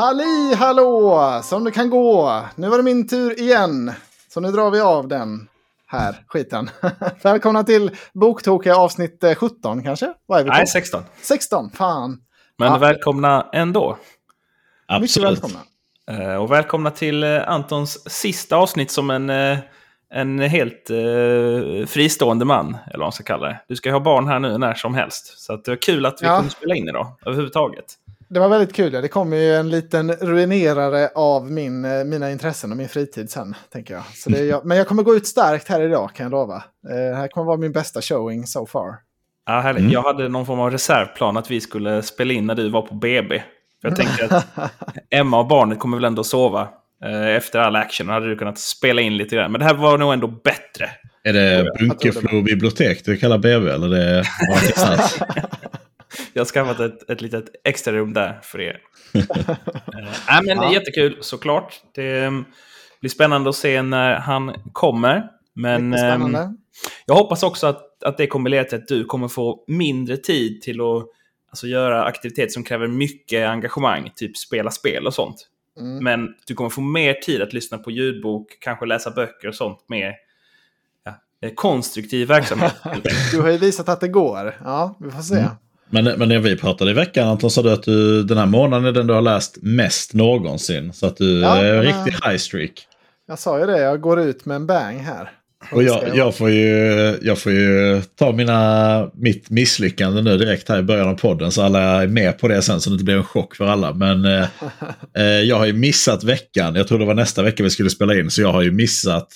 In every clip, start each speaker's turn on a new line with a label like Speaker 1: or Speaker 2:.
Speaker 1: Halli hallå! Som det kan gå. Nu var det min tur igen. Så nu drar vi av den här skiten. Välkomna till Boktokiga avsnitt 17 eh, kanske?
Speaker 2: Vad är vi på? Nej, 16.
Speaker 1: 16, fan.
Speaker 2: Men ja. välkomna ändå.
Speaker 1: Absolut. Mycket välkomna.
Speaker 2: Eh, och välkomna till eh, Antons sista avsnitt som en, en helt fristående man. Eller vad man ska kalla det. Du ska ha barn här nu när som helst. Så det var kul att vi ja. kunde spela in idag överhuvudtaget
Speaker 1: det var väldigt kul. Ja. Det kommer ju en liten ruinerare av min, eh, mina intressen och min fritid sen. tänker jag. Så jag men jag kommer gå ut starkt här idag kan jag lova. Eh, det här kommer vara min bästa showing so far.
Speaker 2: Ja, härligt. Mm. Jag hade någon form av reservplan att vi skulle spela in när du var på BB. För jag tänkte att Emma och barnet kommer väl ändå sova eh, efter all action. Då hade du kunnat spela in lite grann. Men det här var nog ändå bättre.
Speaker 3: Är det Bunkeflo bibliotek du kallar BB? Eller det är
Speaker 2: jag har skaffat ett, ett litet extra rum där för er. äh, men ja. Jättekul såklart. Det mm, blir spännande att se när han kommer. Men ähm, jag hoppas också att, att det kommer leda till att du kommer få mindre tid till att alltså, göra aktiviteter som kräver mycket engagemang. Typ spela spel och sånt. Mm. Men du kommer få mer tid att lyssna på ljudbok, kanske läsa böcker och sånt. Mer ja, konstruktiv verksamhet.
Speaker 1: du har ju visat att det går. Ja, vi får se. Mm.
Speaker 3: Men, men när vi pratade i veckan Anton sa du att du den här månaden är den du har läst mest någonsin. Så att du ja, är en riktig high streak.
Speaker 1: Jag sa ju det, jag går ut med en bang här.
Speaker 3: Och jag, jag, får ju, jag får ju ta mina, mitt misslyckande nu direkt här i början av podden så alla är med på det sen så det inte blir en chock för alla. Men eh, eh, jag har ju missat veckan. Jag tror det var nästa vecka vi skulle spela in så jag har ju missat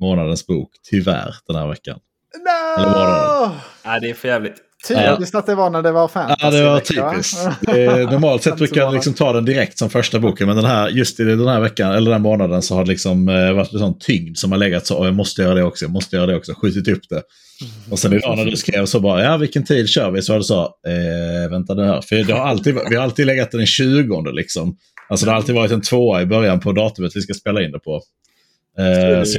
Speaker 3: månadens bok tyvärr den här veckan.
Speaker 1: No! Eller?
Speaker 2: Nej, det är för jävligt.
Speaker 1: Typiskt att det var när det var fantasy.
Speaker 3: Ja, det var typiskt. normalt sett brukar jag liksom ta den direkt som första boken. Men den här, just i den här veckan, eller den månaden, så har det liksom eh, varit en sån tyngd som har legat så. jag måste göra det också, jag måste göra det också. Skjutit upp det. Och sen idag när du skrev så bara, ja vilken tid kör vi? Så var det så, eh, vänta nu här. För det har alltid, vi har alltid legat den 20 liksom. Alltså det har alltid varit en tvåa i början på datumet vi ska spela in det på. Eh, så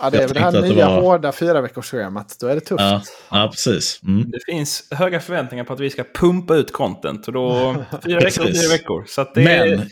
Speaker 1: Ja, det är väl det här nya var... hårda fyra veckors schemat. Då är det tufft.
Speaker 3: Ja, ja precis. Mm.
Speaker 2: Det finns höga förväntningar på att vi ska pumpa ut content. Och då fyra veckor och fyra veckor. Så det, Men, är,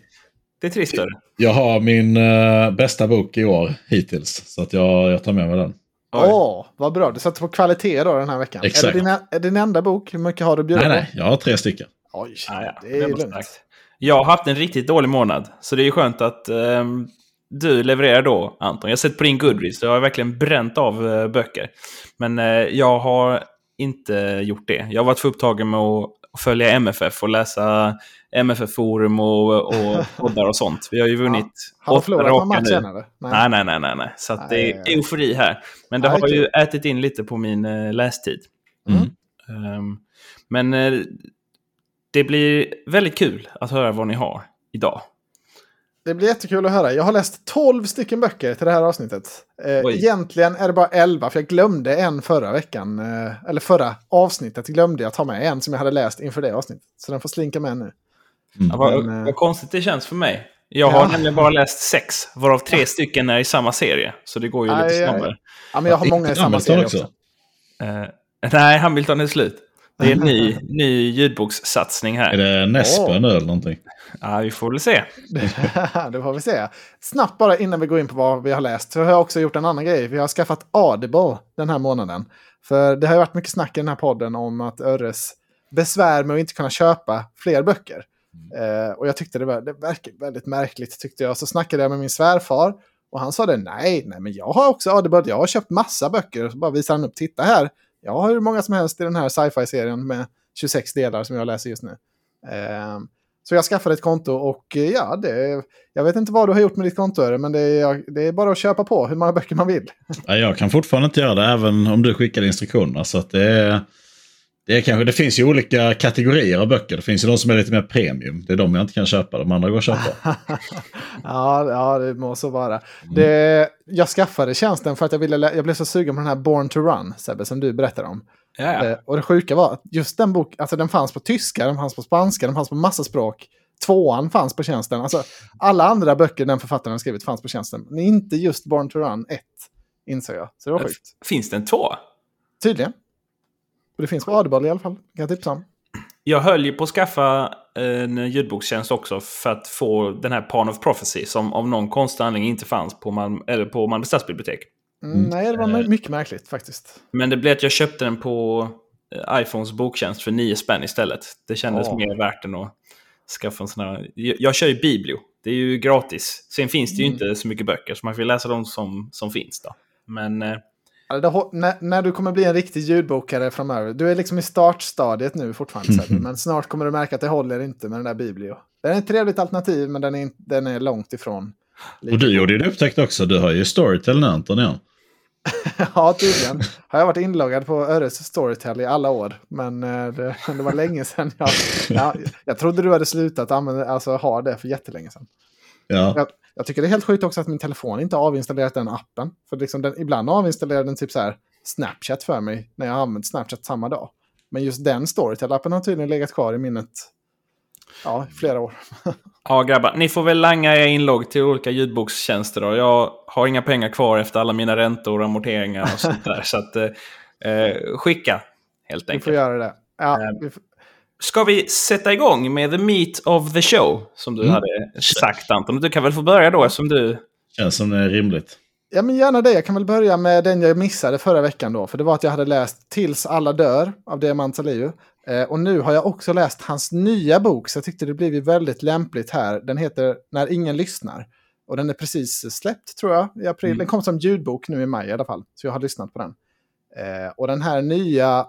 Speaker 2: det är trist.
Speaker 3: Jag har min uh, bästa bok i år hittills. Så att jag, jag tar med mig den.
Speaker 1: Åh, oh, vad bra. Du satte på kvalitet då den här veckan. Exakt. Är det, din, är din enda bok? Hur mycket har du bjudit
Speaker 3: Nej, nej. Jag har tre stycken.
Speaker 1: Oj, ah, ja. det är lugnt.
Speaker 2: Jag har haft en riktigt dålig månad. Så det är skönt att um, du levererar då, Anton. Jag har sett på din Goodreads, du har verkligen bränt av uh, böcker. Men uh, jag har inte gjort det. Jag har varit för upptagen med att följa MFF och läsa MFF-forum och, och poddar och sånt. Vi har ju vunnit
Speaker 1: ja. Har du förlorat någon match än
Speaker 2: eller? Nej, nej, nej. nej, nej. Så nej, det är eufori här. Men det nej, har ju ätit in lite på min uh, lästid. Mm. Um, men det blir väldigt kul att höra vad ni har idag.
Speaker 1: Det blir jättekul att höra. Jag har läst 12 stycken böcker till det här avsnittet. Eh, egentligen är det bara 11, för jag glömde en förra veckan. Eh, eller förra avsnittet glömde jag ta med en som jag hade läst inför det avsnittet. Så den får slinka med nu.
Speaker 2: Mm. Ja, vad, Men, vad konstigt det känns för mig. Jag har ja. nämligen bara läst sex, varav tre stycken är i samma serie. Så det går ju aj, lite snabbare.
Speaker 1: Ja, men jag har många i samma serie också. också.
Speaker 2: Uh, nej, Hamilton är slut. Det är en ny, ny ljudbokssatsning här.
Speaker 3: Är det Nespa oh. nu eller någonting?
Speaker 2: Ja, vi får väl se.
Speaker 1: det får vi se. Snabbt bara innan vi går in på vad vi har läst. Så har jag också gjort en annan grej. Vi har skaffat Audible den här månaden. För det har ju varit mycket snack i den här podden om att Örres besvär med att inte kunna köpa fler böcker. Mm. Eh, och jag tyckte det, var, det verkade väldigt märkligt tyckte jag. Så snackade jag med min svärfar. Och han sa det, nej, nej, men jag har också Audible. Jag har köpt massa böcker. Så bara visar han upp, titta här. Jag har hur många som helst i den här sci-fi-serien med 26 delar som jag läser just nu. Eh, så jag skaffade ett konto och eh, ja, det, jag vet inte vad du har gjort med ditt konto, men det är, det är bara att köpa på hur många böcker man vill.
Speaker 3: Ja, jag kan fortfarande inte göra det även om du skickar instruktionerna. Så att det, är, det, är kanske, det finns ju olika kategorier av böcker. Det finns ju de som är lite mer premium. Det är de jag inte kan köpa. De andra går att köpa.
Speaker 1: ja, ja, det må så vara. Mm. Det, jag skaffade tjänsten för att jag, ville, jag blev så sugen på den här Born to Run, Sebbe, som du berättade om.
Speaker 2: Ja.
Speaker 1: Eh, och det sjuka var att just den boken, alltså den fanns på tyska, den fanns på spanska, den fanns på massa språk. Tvåan fanns på tjänsten. Alltså, alla andra böcker den författaren har skrivit fanns på tjänsten. Men inte just Born to Run 1, insåg jag. Så det var sjukt.
Speaker 2: Finns det en två?
Speaker 1: Tydligen. Och det finns på Audible i alla fall, kan jag tipsa om.
Speaker 2: Jag höll ju på att skaffa en ljudbokstjänst också för att få den här Pan of Prophecy som av någon konstig anledning inte fanns på, Malmö, eller på Malmö stadsbibliotek.
Speaker 1: Mm, nej, det var mycket märkligt faktiskt.
Speaker 2: Men det blev att jag köpte den på iPhones boktjänst för 9 spänn istället. Det kändes oh. mer värt än att skaffa en sån här... Jag kör ju Biblio. Det är ju gratis. Sen finns det ju mm. inte så mycket böcker, så man får läsa de som, som finns. då. Men...
Speaker 1: Alltså, när, när, du kommer bli en riktig ljudbokare framöver. Du är liksom i startstadiet nu fortfarande. Mm. men snart kommer du märka att det håller inte med den där Biblio. Den är ett trevligt alternativ, men den är, den är långt ifrån.
Speaker 3: Och du gjorde ju det upptäckt också. Du har ju Storytel nu, Anton. Ja.
Speaker 1: ja, tydligen har jag varit inloggad på Öres Storytel i alla år. Men eh, det, det var länge sedan jag... Ja, jag trodde du hade slutat använda, alltså, ha det för jättelänge sedan.
Speaker 3: Ja.
Speaker 1: Jag, jag, tycker det är helt sjukt också att min telefon inte har avinstallerat den appen. För liksom den, ibland avinstallerar den typ så här Snapchat för mig när jag har använt Snapchat samma dag. Men just den Storytel-appen har tydligen legat kvar i minnet ja, flera år.
Speaker 2: ja, grabbar. Ni får väl langa er inlogg till olika ljudbokstjänster. Då. Jag har inga pengar kvar efter alla mina räntor och amorteringar och sånt där. så att, eh, eh, skicka, helt enkelt.
Speaker 1: Vi får göra det. Ja, eh, vi får...
Speaker 2: Ska vi sätta igång med the meat of the show? Som du mm. hade sagt Anton. Du kan väl få börja då eftersom du...
Speaker 3: Känns som det är rimligt.
Speaker 1: Ja, men gärna det. Jag kan väl börja med den jag missade förra veckan då. För det var att jag hade läst Tills alla dör av Diamant Salihu. Eh, och nu har jag också läst hans nya bok, så jag tyckte det blev väldigt lämpligt här. Den heter När ingen lyssnar. Och den är precis släppt tror jag i april. Mm. Den kom som ljudbok nu i maj i alla fall. Så jag har lyssnat på den. Eh, och den här nya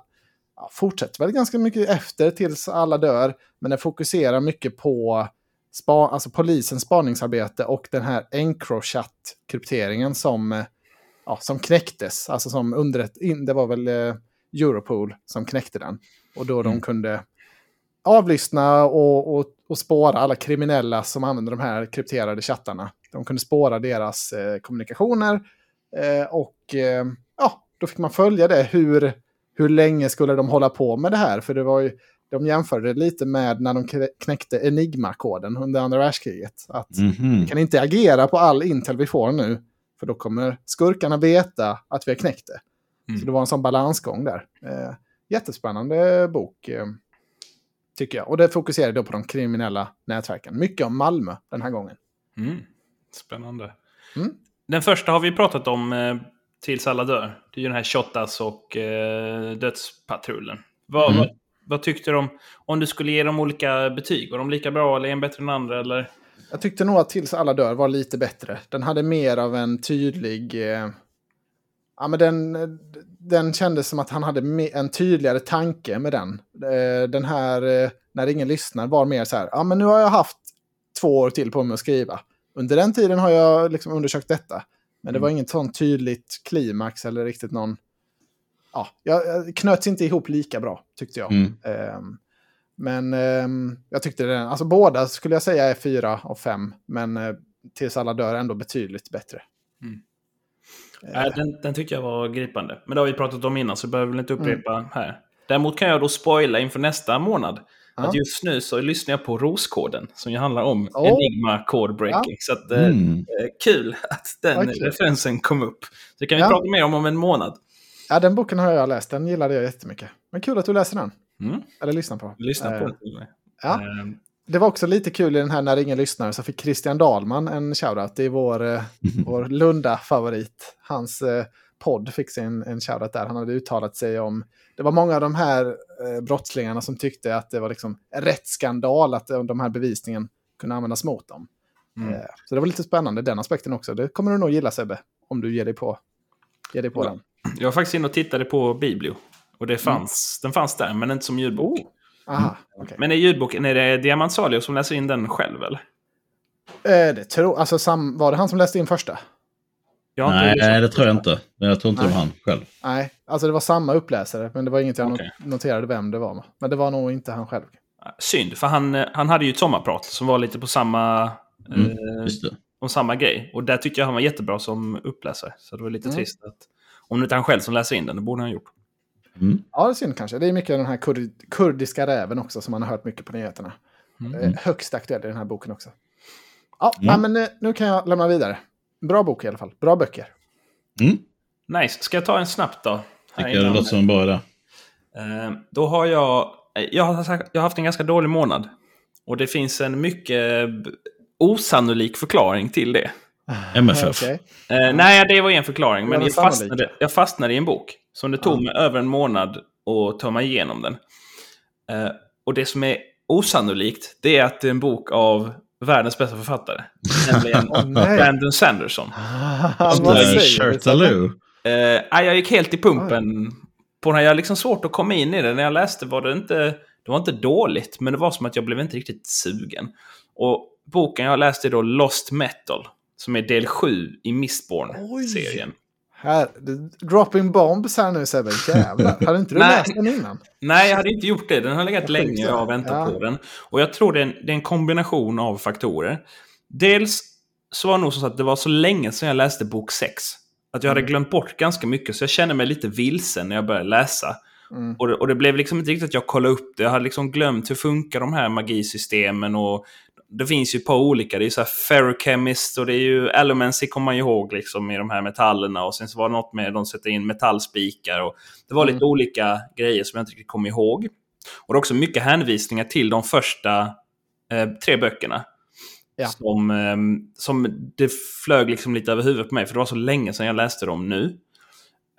Speaker 1: ja, fortsätter väl ganska mycket efter tills alla dör. Men den fokuserar mycket på spa, alltså polisens spaningsarbete och den här Encrochat-krypteringen som, ja, som knäcktes. Alltså som underrätt, det var väl eh, Europol som knäckte den. Och då mm. de kunde avlyssna och, och, och spåra alla kriminella som använder de här krypterade chattarna. De kunde spåra deras eh, kommunikationer eh, och eh, ja, då fick man följa det. Hur, hur länge skulle de hålla på med det här? För det var ju, de jämförde det lite med när de knäckte Enigma-koden under andra världskriget. Att mm -hmm. vi kan inte agera på all Intel vi får nu, för då kommer skurkarna veta att vi har knäckt det. Mm. Så det var en sån balansgång där. Eh, jättespännande bok, eh, tycker jag. Och det fokuserar då på de kriminella nätverken. Mycket om Malmö den här gången.
Speaker 2: Mm. Spännande. Mm. Den första har vi pratat om eh, tills alla dör. Det är ju den här Shottaz och eh, Dödspatrullen. Vad, mm. vad, vad, tyckte du om, om du skulle ge dem olika betyg? Var de lika bra eller en bättre än andra? Eller?
Speaker 1: Jag tyckte nog att Tills alla dör var lite bättre. Den hade mer av en tydlig... Eh, ja, men den, den kändes som att han hade en tydligare tanke med den. Eh, den här, eh, när ingen lyssnar, var mer så här, ja men nu har jag haft två år till på mig att skriva. Under den tiden har jag liksom undersökt detta. Men det mm. var inget sånt tydligt klimax eller riktigt någon... Ja, jag knöts inte ihop lika bra, tyckte jag. Mm. Um, men um, jag tyckte den, alltså båda skulle jag säga är fyra av fem. Men uh, tills alla dör ändå betydligt bättre. Mm.
Speaker 2: Äh, den, den tycker jag var gripande. Men det har vi pratat om innan så behöver vi inte upprepa mm. här. Däremot kan jag då spoila inför nästa månad. Ja. Att just nu så lyssnar jag på Roskoden som ju handlar om oh. Enigma Code Breaking. Ja. Så att, eh, mm. eh, kul att den okay. referensen kom upp. Så det kan vi ja. prata mer om om en månad.
Speaker 1: Ja, den boken har jag läst. Den gillade jag jättemycket. Men kul att du läser den.
Speaker 2: Mm.
Speaker 1: Eller lyssnar på.
Speaker 2: Lyssna på
Speaker 1: den. Ja. Uh, det var också lite kul i den här När ingen lyssnar så fick Christian Dahlman en shoutout. Det är vår, eh, vår Lunda-favorit. Hans eh, podd fick sig en, en shoutout där. Han hade uttalat sig om... Det var många av de här eh, brottslingarna som tyckte att det var liksom rätt skandal att de här bevisningen kunde användas mot dem. Mm. Eh, så det var lite spännande, den aspekten också. Det kommer du nog gilla Sebbe, om du ger dig på, ger dig på ja. den.
Speaker 2: Jag var faktiskt inne och tittade på Biblio. Och det fanns, mm. den fanns där, men inte som ljudbok. Oh.
Speaker 1: Aha, mm. okay.
Speaker 2: Men är ljudboken, är det Diamant Salio som läser in den själv eller?
Speaker 1: Eh, det tror, alltså sam, var det han som läste in första?
Speaker 3: Nej, det, det tror jag inte. Jag tror inte Nej. det var han själv.
Speaker 1: Nej, alltså det var samma uppläsare, men det var inget jag okay. noterade vem det var. Men det var nog inte han själv.
Speaker 2: Synd, för han, eh, han hade ju ett sommarprat som var lite på samma, mm, eh, om samma grej. Och där tyckte jag han var jättebra som uppläsare. Så det var lite mm. trist att... Om det inte är han själv som läser in den, det borde han ha gjort.
Speaker 1: Mm. Ja, det är synd kanske. Det är mycket den här kur kurdiska räven också som man har hört mycket på nyheterna. Mm. högst aktuell i den här boken också. Ja, mm. men nu, nu kan jag lämna vidare. Bra bok i alla fall. Bra böcker.
Speaker 3: Mm.
Speaker 2: Nice. Ska jag ta en snabbt då?
Speaker 3: Tycker jag det låter som idé.
Speaker 2: Uh, då har jag... Jag har, jag har haft en ganska dålig månad. Och det finns en mycket osannolik förklaring till det.
Speaker 3: MFF?
Speaker 2: okay. eh, nej, det var en förklaring. Men jag fastnade, jag fastnade i en bok. Som det tog mig över en månad att ta mig igenom den. Eh, och det som är osannolikt, det är att det är en bok av världens bästa författare. nämligen Brandon Sanderson.
Speaker 3: Shirtaloo.
Speaker 2: Eh, jag gick helt i pumpen på den här. Jag liksom svårt att komma in i det. När jag läste var det inte, det var inte dåligt, men det var som att jag blev inte riktigt sugen. Och boken jag läste är då Lost Metal, som är del 7 i Mistborn-serien.
Speaker 1: Här, dropping bombs här nu Sebbe, jävlar. Hade inte du läst den innan?
Speaker 2: Nej, jag hade inte gjort det. Den har legat länge och jag har väntat ja. på den. Och jag tror det är, en, det är en kombination av faktorer. Dels så var det nog så att det var så länge sedan jag läste bok 6. Att jag hade mm. glömt bort ganska mycket, så jag kände mig lite vilsen när jag började läsa. Mm. Och, det, och, det, blev liksom inte riktigt att jag kollade upp det. Jag hade liksom glömt hur funkar de här magisystemen och det finns ju ett par olika. Det är så här ferrochemist och det är ju Alumency kommer man ju ihåg liksom i de här metallerna. Och sen så var det något med de sätter in metallspikar. Och det var mm. lite olika grejer som jag inte riktigt kom ihåg. Och det är också mycket hänvisningar till de första eh, tre böckerna. Ja. Som, eh, som det flög liksom lite över huvudet på mig, för det var så länge sedan jag läste dem nu.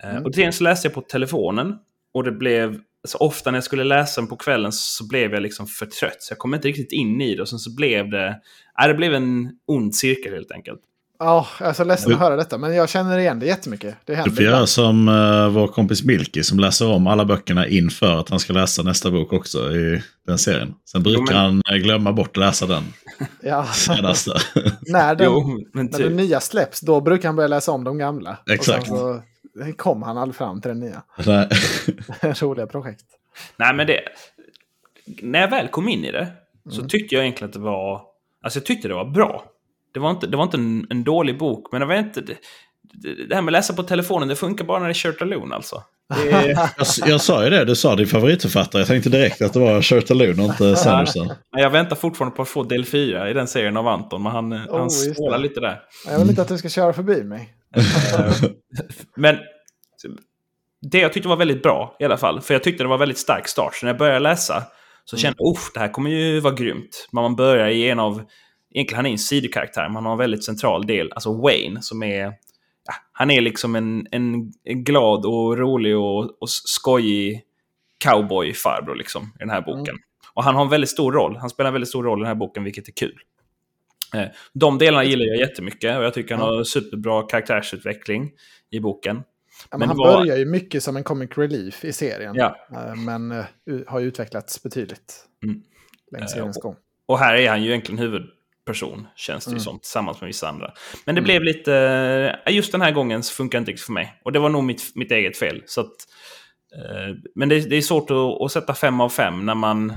Speaker 2: Eh, mm. Och så läste jag på telefonen. Och det blev så ofta när jag skulle läsa den på kvällen så blev jag liksom för trött. Så jag kom inte riktigt in i det. Och sen så blev det... Nej, det blev en ond cirkel helt enkelt.
Speaker 1: Ja, oh, jag är så ledsen att höra detta. Men jag känner igen det jättemycket. Det
Speaker 3: händer du får göra som uh, vår kompis Milky som läser om alla böckerna inför att han ska läsa nästa bok också i den serien. Sen brukar jo, men... han eh, glömma bort att läsa den.
Speaker 1: ja. när den, jo, när den typ. nya släpps, då brukar han börja läsa om de gamla.
Speaker 3: Exakt. Och
Speaker 1: så kom han aldrig fram till den nya. Roliga projekt.
Speaker 2: Nej, men det... När jag väl kom in i det så mm. tyckte jag egentligen att det var... Alltså jag tyckte det var bra. Det var inte, det var inte en, en dålig bok, men det var inte... Det, det här med att läsa på telefonen, det funkar bara när det är Shirt Alone alltså.
Speaker 3: Det... jag, jag, sa ju det, du sa din favoritförfattare. Jag tänkte direkt att det var Shirt Alone och inte Sanderson.
Speaker 2: jag väntar fortfarande på att få del 4 i den serien av Anton, men han, oh, han spårar lite där.
Speaker 1: Jag vill inte att du ska köra förbi mig.
Speaker 2: Eh, men det jag tyckte var väldigt bra i alla fall, för jag tyckte det var väldigt stark start. Så när jag började läsa så kände jag, mm. det här kommer ju vara grymt. Man börjar i en av, egentligen han är en sidokaraktär, man har en väldigt central del, alltså Wayne, som är, ja, han är liksom en, en, en glad och rolig och, och skojig cowboy-farbror liksom, i den här boken. Mm. Och han har en väldigt stor roll, han spelar en väldigt stor roll i den här boken, vilket är kul. Eh, de delarna gillar jag jättemycket och jag tycker han har superbra karaktärsutveckling i boken.
Speaker 1: Ja, men han var... börjar ju mycket som en comic relief i serien. Ja. Eh, men uh, har ju utvecklats betydligt mm. längs seriens gång.
Speaker 2: Och här är han ju egentligen huvudperson, känns det mm. ju som, tillsammans med vissa andra. Men det mm. blev lite... Just den här gången så funkar det inte riktigt för mig. Och det var nog mitt, mitt eget fel. Så att, men det, det, är svårt att, att sätta fem av fem när man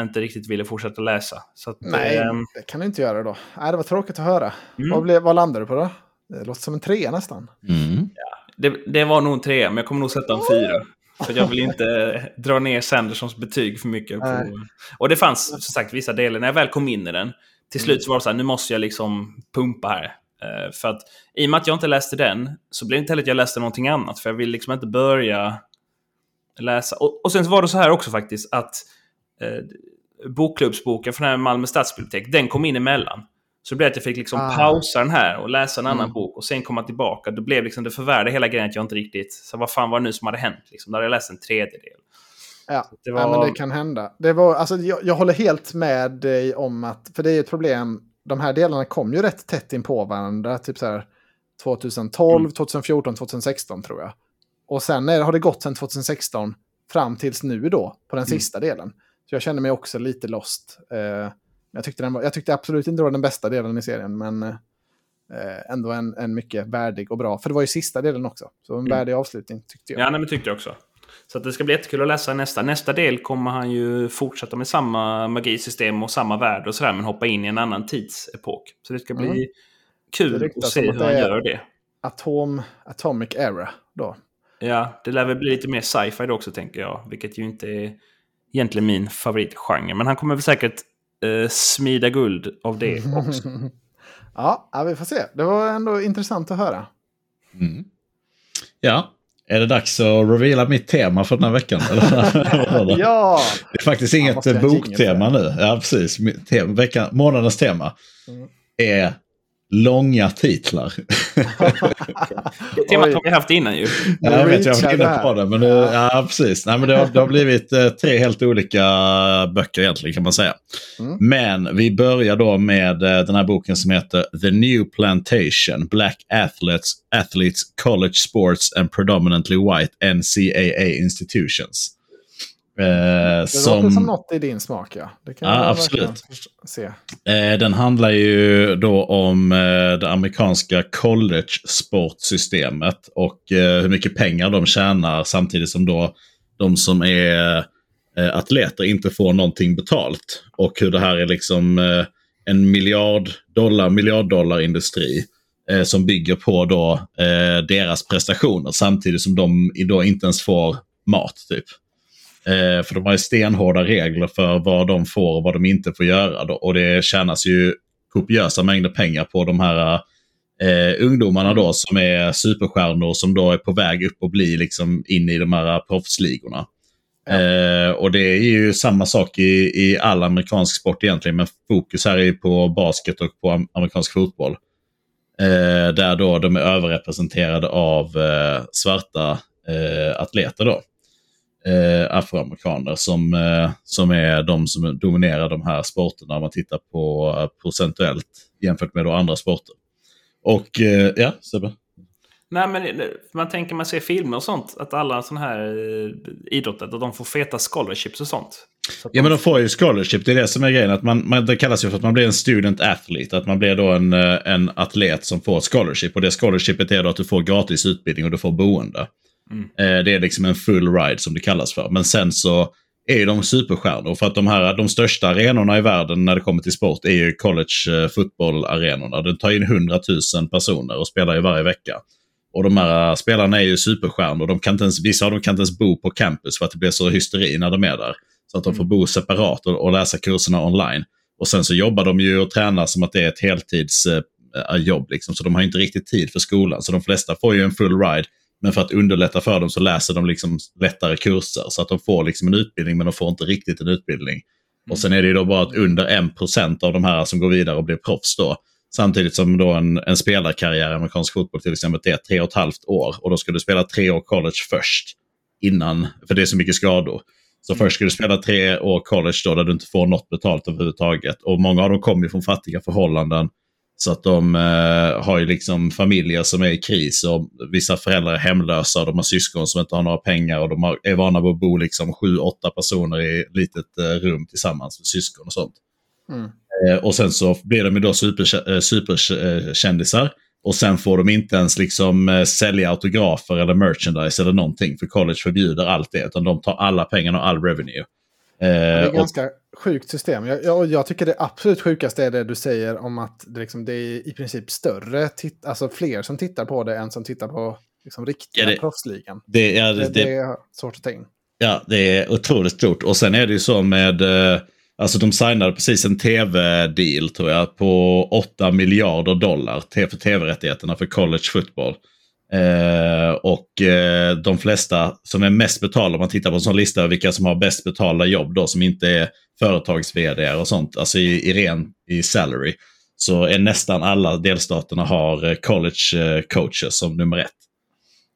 Speaker 2: inte riktigt ville fortsätta läsa. Att,
Speaker 1: Nej, eh, det kan du inte göra då. Nej, det var tråkigt att höra. Mm. Vad, blev, vad landade du på då? Det låter som en trea nästan.
Speaker 3: Mm.
Speaker 2: Ja, det, det, var nog en trea, men jag kommer nog sätta en fyra. För jag vill inte dra ner Sandersons betyg för mycket. På... Och det fanns som sagt vissa delar, när jag väl kom in i den, till slut så var det så här, nu måste jag liksom pumpa här. Uh, för att i och med att jag inte läste den, så blev det inte heller att jag läste någonting annat. För jag vill liksom inte börja läsa. Och, och sen så var det så här också faktiskt, att eh, bokklubbsboken från här Malmö stadsbibliotek, den kom in emellan. Så det blev att jag fick liksom ah. pausa den här och läsa en mm. annan bok och sen komma tillbaka. Då blev liksom det förvärrade hela grejen att jag inte riktigt... Så vad fan var det nu som hade hänt? Liksom, då hade jag läst en tredjedel.
Speaker 1: Ja, det, var... ja men det kan hända. Det var, alltså, jag, jag håller helt med dig om att... För det är ett problem. De här delarna kom ju rätt tätt in på varandra. Typ så här 2012, mm. 2014, 2016 tror jag. Och sen är, har det gått sedan 2016 fram tills nu då, på den mm. sista delen. Så jag kände mig också lite lost. Eh, jag, tyckte var, jag tyckte absolut inte det var den bästa delen i serien, men eh, ändå en, en mycket värdig och bra. För det var ju sista delen också, så en mm. värdig avslutning tyckte jag.
Speaker 2: Ja, nej, men tyckte jag också. Så det ska bli jättekul att läsa nästa. Nästa del kommer han ju fortsätta med samma magisystem och samma värld och sådär, men hoppa in i en annan tidsepok. Så det ska bli mm. kul att se hur han gör det.
Speaker 1: Atom, Atomic Era då.
Speaker 2: Ja, det lär väl bli lite mer sci-fi då också tänker jag, vilket ju inte är egentligen min favoritgenre. Men han kommer väl säkert eh, smida guld av det också.
Speaker 1: ja, vi får se. Det var ändå intressant att höra.
Speaker 3: Mm. Ja, Är det dags att reveala mitt tema för den här veckan?
Speaker 1: ja!
Speaker 3: Det är faktiskt inget boktema nu. Ja, precis. Tema, veckan, månadens tema mm. är långa titlar.
Speaker 2: det temat har vi haft innan ju.
Speaker 3: Ja, jag vet, jag var inne på det. Men nu, ja, precis. Nej, men det, har, det har blivit eh, tre helt olika böcker egentligen kan man säga. Mm. Men vi börjar då med eh, den här boken som heter The New Plantation, Black Athletes, Athletes College Sports and Predominantly White NCAA Institutions.
Speaker 1: Eh, det som... låter som något i din smak, ja. Det kan
Speaker 3: ja, absolut. Se. Eh, den handlar ju då om eh, det amerikanska college-sportsystemet och hur mycket pengar de tjänar samtidigt som då de som är atleter inte får någonting betalt. Och hur det här är liksom en miljard dollar, miljard dollar industri som bygger på då deras prestationer samtidigt som de då inte ens får mat. typ. Eh, för de har ju stenhårda regler för vad de får och vad de inte får göra. Då. Och det tjänas ju kopiösa mängder pengar på de här eh, ungdomarna då som är superstjärnor som då är på väg upp och bli liksom in i de här proffsligorna. Ja. Eh, och det är ju samma sak i, i all amerikansk sport egentligen, men fokus här är på basket och på amerikansk fotboll. Eh, där då de är överrepresenterade av eh, svarta eh, atleter. då eh, afroamerikaner som, eh, som är de som dominerar de här sporterna om man tittar på eh, procentuellt jämfört med andra sporter. Och eh, ja, Sebbe?
Speaker 2: Nej, men man tänker man ser filmer och sånt, att alla sådana här eh, idrotter, att de får feta scholarships och sånt.
Speaker 3: Ja, men de får ju scholarship. Det är det som är grejen. Att man, man, det kallas ju för att man blir en student athlete. Att man blir då en, eh, en atlet som får scholarship. Och det scholarshipet är då att du får gratis utbildning och du får boende. Mm. Eh, det är liksom en full ride som det kallas för. Men sen så är de superstjärnor. För att de här de största arenorna i världen när det kommer till sport är ju college eh, fotbollarenorna. Den tar in 100 000 personer och spelar ju varje vecka. Och de här spelarna är ju superstjärnor. De kan inte ens, vissa av dem kan inte ens bo på campus för att det blir så hysteri när de är där. Så att de får mm. bo separat och, och läsa kurserna online. Och sen så jobbar de ju och tränar som att det är ett heltidsjobb. Eh, liksom. Så de har inte riktigt tid för skolan. Så de flesta får ju en full ride men för att underlätta för dem så läser de liksom lättare kurser. Så att de får liksom en utbildning men de får inte riktigt en utbildning. Och sen är det ju då bara att under 1% av de här som går vidare och blir proffs då. Samtidigt som då en, en spelarkarriär i amerikansk fotboll till exempel är tre och ett halvt år. Och då ska du spela tre år college först. Innan, för det är så mycket skador. Så mm. först ska du spela tre år college då där du inte får något betalt överhuvudtaget. Och många av dem kommer från fattiga förhållanden. Så att de eh, har ju liksom familjer som är i kris och vissa föräldrar är hemlösa och de har syskon som inte har några pengar och de har, är vana vid att bo liksom sju, åtta personer i litet eh, rum tillsammans med syskon och sånt. Mm. Eh, och sen så blir de ju då super, eh, superkändisar. Och sen får de inte ens liksom eh, sälja autografer eller merchandise eller någonting. För college förbjuder allt det. Utan de tar alla pengarna och all revenue.
Speaker 1: Det är ganska sjukt system. Jag, jag, jag, tycker det absolut sjukaste är det du säger om att det, liksom, det är i princip större, alltså fler som tittar på det än som tittar på liksom, riktiga ja, det, proffsligan.
Speaker 3: Det, ja, det,
Speaker 1: det, det, är svårt att ta in.
Speaker 3: Ja, det är otroligt stort. Och sen är det ju så med, eh, alltså de signade precis en tv-deal tror jag på 8 miljarder dollar för tv-rättigheterna för college football. Eh, och eh, de flesta som är mest betalda, om man tittar på en sån lista över vilka som har bäst betalda jobb då, som inte är företags och sånt, alltså i, i ren i salary, så är nästan alla delstaterna har eh, college eh, coaches som nummer ett.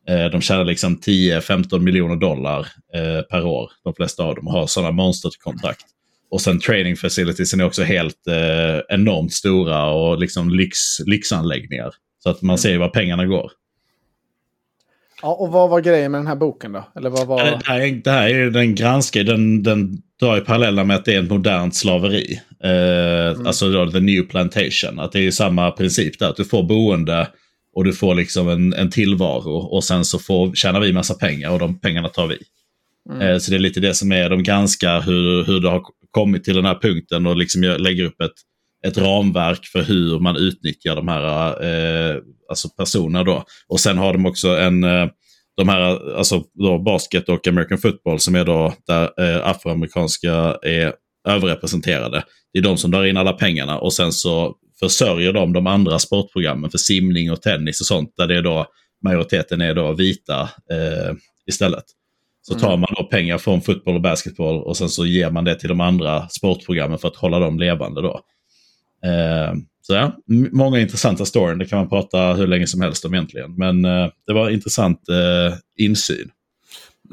Speaker 3: Eh, de tjänar liksom 10-15 miljoner dollar eh, per år, de flesta av dem, har sådana monsterkontrakt. Och sen training facilities är också helt eh, enormt stora och liksom lyx, lyxanläggningar. Så att man ser ju var pengarna går.
Speaker 1: Ja, och vad var grejen med den här boken då? Eller vad var...
Speaker 3: det, här, det här är den granskar, den, den drar ju paralleller med att det är ett modernt slaveri. Eh, mm. Alltså då, the new plantation. Att det är samma princip där, att du får boende och du får liksom en, en tillvaro och sen så får, tjänar vi massa pengar och de pengarna tar vi. Mm. Eh, så det är lite det som är, de granskar hur, hur det har kommit till den här punkten och liksom lägger upp ett, ett ramverk för hur man utnyttjar de här eh, alltså personerna då. Och sen har de också en, eh, de här, alltså då basket och American football som är då där eh, afroamerikanska är överrepresenterade. Det är de som drar in alla pengarna och sen så försörjer de de andra sportprogrammen för simning och tennis och sånt där det är då majoriteten är då vita eh, istället. Så tar mm. man då pengar från fotboll och basketboll och sen så ger man det till de andra sportprogrammen för att hålla dem levande. Då. Eh, så ja, många intressanta storyn. Det kan man prata hur länge som helst om egentligen. Men eh, det var intressant eh, insyn.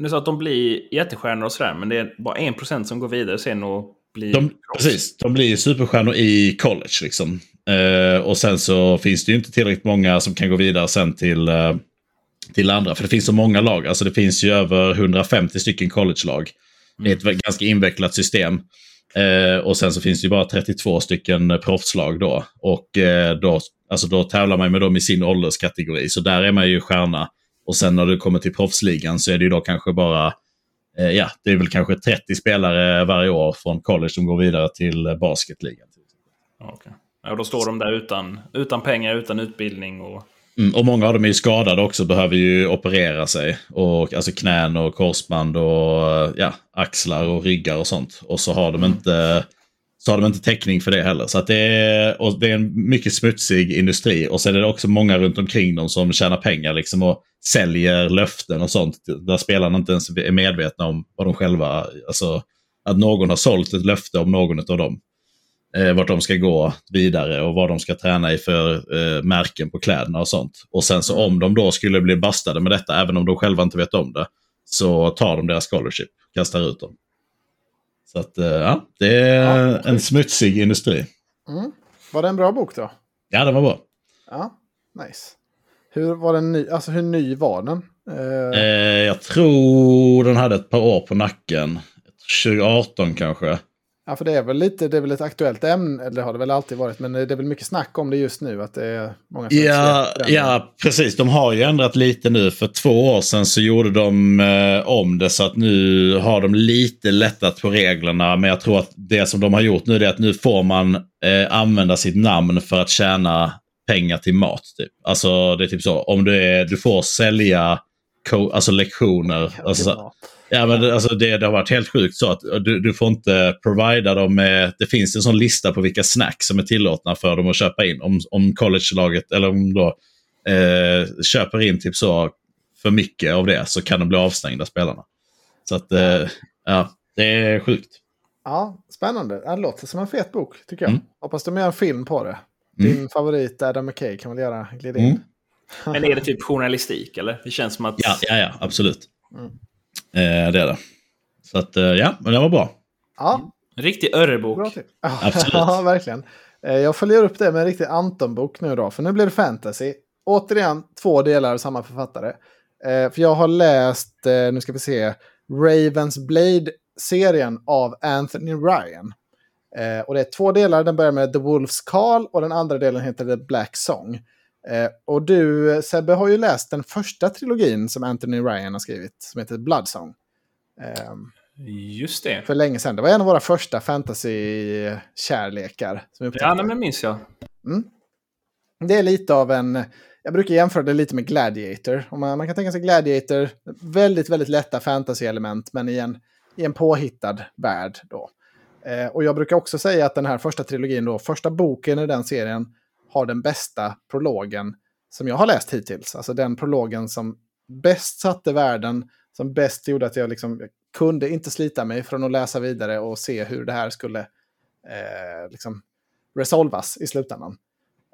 Speaker 2: Är så att de blir jättestjärnor och sådär, men det är bara en procent som går vidare sen och blir...
Speaker 3: De, precis, de blir superstjärnor i college liksom. Eh, och sen så finns det ju inte tillräckligt många som kan gå vidare sen till, eh, till andra. För det finns så många lag. Alltså det finns ju över 150 stycken college-lag. Det är ett ganska invecklat system. Eh, och sen så finns det ju bara 32 stycken proffslag då. Och eh, då, alltså då tävlar man med dem i sin ålderskategori. Så där är man ju stjärna. Och sen när du kommer till proffsligan så är det ju då kanske bara, eh, ja, det är väl kanske 30 spelare varje år från college som går vidare till basketligan.
Speaker 2: Okay. Ja, då står de där utan, utan pengar, utan utbildning och
Speaker 3: Mm, och många av dem är ju skadade också, behöver ju operera sig. Och, alltså knän och korsband och ja, axlar och ryggar och sånt. Och så har de mm. inte så har de inte täckning för det heller. Så att det, är, och det är en mycket smutsig industri. Och sen är det också många runt omkring dem som tjänar pengar liksom, och säljer löften och sånt. Där spelarna inte ens är medvetna om vad de själva... Alltså, att någon har sålt ett löfte om någon av dem eh, vart de ska gå vidare och vad de ska träna i för eh, märken på kläderna och sånt. Och sen så om de då skulle bli bastade med detta, även om de själva inte vet om det, så tar de deras scholarship, kastar ut dem. Så att, eh, ja, det är ja, en smutsig industri.
Speaker 1: Mm. Var det en bra bok då?
Speaker 3: Ja, den var bra.
Speaker 1: Ja, nice. Hur, var den ny, alltså, hur ny var den?
Speaker 3: Eh... Eh, jag tror den hade ett par år på nacken. 2018 kanske.
Speaker 1: Ja, för det är väl lite, det är väl ett aktuellt ämne, eller har det väl alltid varit, men det är väl mycket snack om det just nu, att det är många
Speaker 3: Ja, ja precis. De har ju ändrat lite nu. För två år sedan så gjorde de eh, om det så att nu har de lite lättat på reglerna. Men jag tror att det som de har gjort nu är att nu får man eh, använda sitt namn för att tjäna pengar till mat. Typ. Alltså det är typ så, om du, är, du får sälja alltså lektioner. Alltså, Ja, men alltså det, det, har varit helt sjukt så att du, du får inte provida dem med... Det finns en sån lista på vilka snacks som är tillåtna för dem att köpa in. Om, om college-laget, eller om då eh, köper in typ så för mycket av det så kan de bli avstängda spelarna. Så att, eh, ja, det är sjukt.
Speaker 1: Ja, spännande. Det låter som en fet bok, tycker jag. Mm. Hoppas de gör en film på det. Din mm. favorit Adam McKay kan väl göra glida in. Mm.
Speaker 2: Men är det typ journalistik, eller? Det känns som att...
Speaker 3: Ja, ja, ja absolut. Mm. Eh, det är det. Så att, eh, ja, men det var bra.
Speaker 1: Ja.
Speaker 2: En riktig Örrebok.
Speaker 1: Absolut. ja, verkligen. Eh, jag följer upp det med en riktig Anton-bok nu då, för nu blir det fantasy. Återigen två delar av samma författare. Eh, för jag har läst, nu ska vi se, Ravens Blade-serien av Anthony Ryan. och det är två delar, den börjar med The Wolf's Call och den andra delen heter The Black Song. Eh, och du, Sebbe, har ju läst den första trilogin som Anthony Ryan har skrivit, som heter Bloodsong.
Speaker 2: Eh, Just det.
Speaker 1: För länge sedan. Det var en av våra första fantasy-kärlekar.
Speaker 2: Ja, nej, men minns jag.
Speaker 1: Mm. Det är lite av en... Jag brukar jämföra det lite med Gladiator. Man, man kan tänka sig Gladiator, väldigt, väldigt lätta fantasy-element, men i en, i en påhittad värld. Då. Eh, och jag brukar också säga att den här första trilogin, då, första boken i den serien, har den bästa prologen som jag har läst hittills. Alltså den prologen som bäst satte världen, som bäst gjorde att jag liksom kunde inte slita mig från att läsa vidare och se hur det här skulle eh, liksom resolvas i slutändan.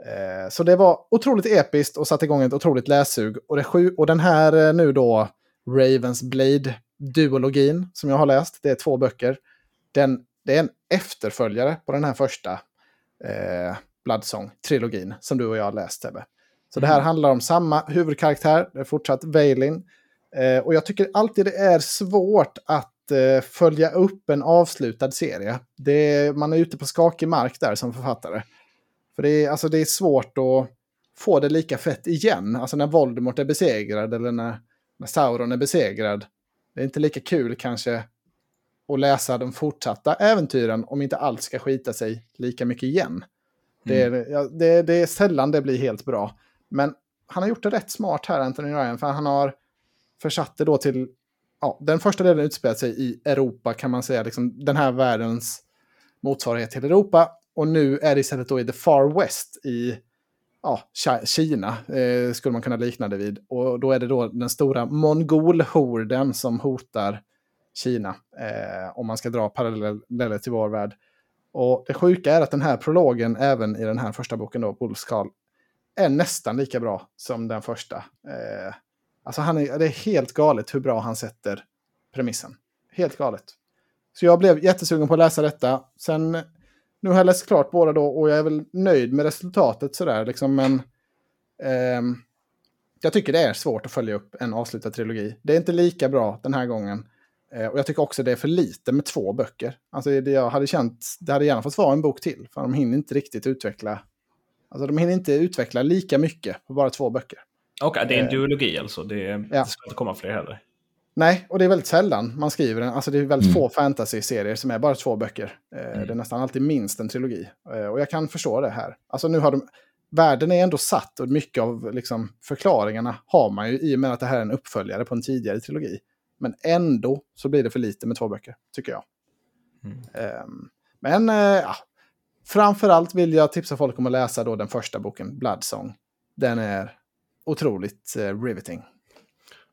Speaker 1: Eh, så det var otroligt episkt och satte igång ett otroligt lässug. Och, det sju, och den här eh, nu då, Ravens Blade-duologin som jag har läst, det är två böcker. Den, det är en efterföljare på den här första. Eh, Bloodsong-trilogin som du och jag läst, Tebbe. Så mm. det här mm. handlar om samma huvudkaraktär, det är fortsatt Vailin. Eh, och jag tycker alltid det är svårt att eh, följa upp en avslutad serie. Det, man är ute på skakig mark där som författare. För det är, alltså, det är svårt att få det lika fett igen. Alltså när Voldemort är besegrad eller när, när Sauron är besegrad. Det är inte lika kul kanske att läsa de fortsatta äventyren om inte allt ska skita sig lika mycket igen. Det är, ja, det, det är sällan det blir helt bra. Men han har gjort det rätt smart här, Anthony Ryan, för han har försatt det då till... Ja, den första delen utspelar sig i Europa, kan man säga. Liksom den här världens motsvarighet till Europa. Och nu är det istället då i the far west i ja, Kina eh, skulle man kunna likna det vid. Och då är det då den stora mongolhorden som hotar Kina. Eh, om man ska dra paralleller till vår värld. Och det sjuka är att den här prologen, även i den här första boken då, Wolf's Call, är nästan lika bra som den första. Eh, alltså han är, det är helt galet hur bra han sätter premissen. Helt galet. Så jag blev jättesugen på att läsa detta. Sen, nu har jag läst klart båda då och jag är väl nöjd med resultatet sådär liksom, men eh, jag tycker det är svårt att följa upp en avslutad trilogi. Det är inte lika bra den här gången. Eh, och jag tycker också det är för lite med två böcker. Alltså det jag hade känt, det hade gärna fått vara en bok till. För de hinner inte riktigt utveckla, alltså de hinner inte utveckla lika mycket på bara två böcker.
Speaker 2: Okej, okay, det är en eh, duologi alltså. Det, ja. det ska inte komma fler heller.
Speaker 1: Nej, och det är väldigt sällan man skriver den. Alltså det är väldigt mm. få fantasy-serier som är bara två böcker. Mm. Det är nästan alltid minst en trilogi. Och jag kan förstå det här. Alltså nu har de... Världen är ändå satt och mycket av liksom, förklaringarna har man ju i och med att det här är en uppföljare på en tidigare trilogi. Men ändå så blir det för lite med två böcker, tycker jag. Mm. Um, men uh, ja, framförallt vill jag tipsa folk om att läsa då den första boken, Bloodsong. Den är otroligt uh, riveting.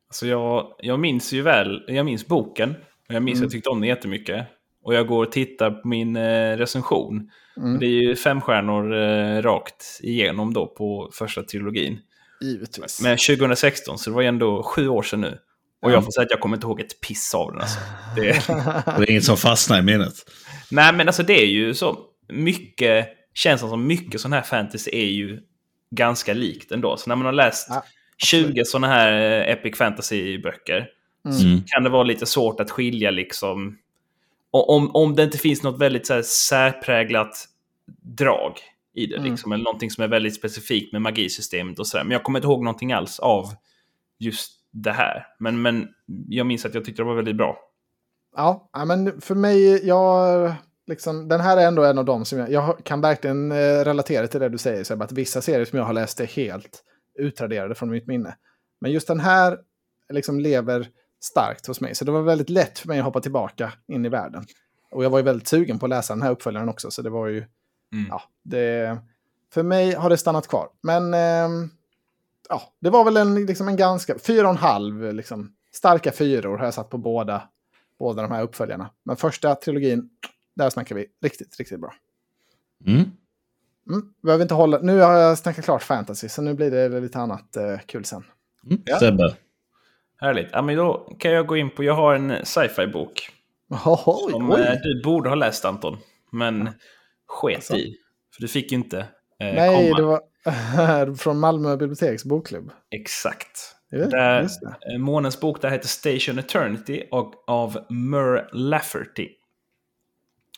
Speaker 2: Alltså jag, jag minns ju väl, jag minns boken. Och jag minns mm. att jag tyckte om den jättemycket. Och jag går och tittar på min eh, recension. Mm. Det är ju fem stjärnor eh, rakt igenom då på första trilogin.
Speaker 1: Givetvis.
Speaker 2: Men 2016, så det var ju ändå sju år sedan nu. Och jag får säga att jag kommer inte ihåg ett piss av den. Alltså.
Speaker 3: Det, det är inget som fastnar i minnet.
Speaker 2: Nej, men alltså det är ju så mycket, känns som mycket sån här fantasy är ju ganska likt ändå. Så när man har läst ja, 20 såna här eh, epic fantasy-böcker mm. så kan det vara lite svårt att skilja liksom. Om, om det inte finns något väldigt så här, särpräglat drag i det, mm. liksom, eller någonting som är väldigt specifikt med magisystemet och sådär. Men jag kommer inte ihåg någonting alls av just det här. Men, men jag minns att jag tyckte det var väldigt bra.
Speaker 1: Ja, men för mig, jag, liksom, den här är ändå en av dem som jag, jag kan verkligen eh, relatera till det du säger, Seb, att vissa serier som jag har läst är helt utraderade från mitt minne. Men just den här liksom lever starkt hos mig, så det var väldigt lätt för mig att hoppa tillbaka in i världen. Och jag var ju väldigt sugen på att läsa den här uppföljaren också, så det var ju... Mm. Ja, det, för mig har det stannat kvar. Men eh, ja, det var väl en, liksom en ganska, fyra och en halv, liksom, starka fyror har jag satt på båda, båda de här uppföljarna. Men första trilogin, där snackar vi riktigt, riktigt bra.
Speaker 3: Mm.
Speaker 1: Mm, behöver inte hålla, nu har jag snackat klart fantasy, så nu blir det lite annat eh, kul sen.
Speaker 3: Mm. Ja. Sebbe.
Speaker 2: Härligt. Ja, men då kan jag gå in på, jag har en sci-fi-bok.
Speaker 1: Oh,
Speaker 2: som oj. Eh, du borde ha läst Anton, men sket alltså. i. För du fick ju inte
Speaker 1: eh, Nej, komma. det var, Från Malmö biblioteks bokklubb.
Speaker 2: Exakt. Ja, där, eh, Månens bok där heter Station Eternity och, av Mur Lafferty.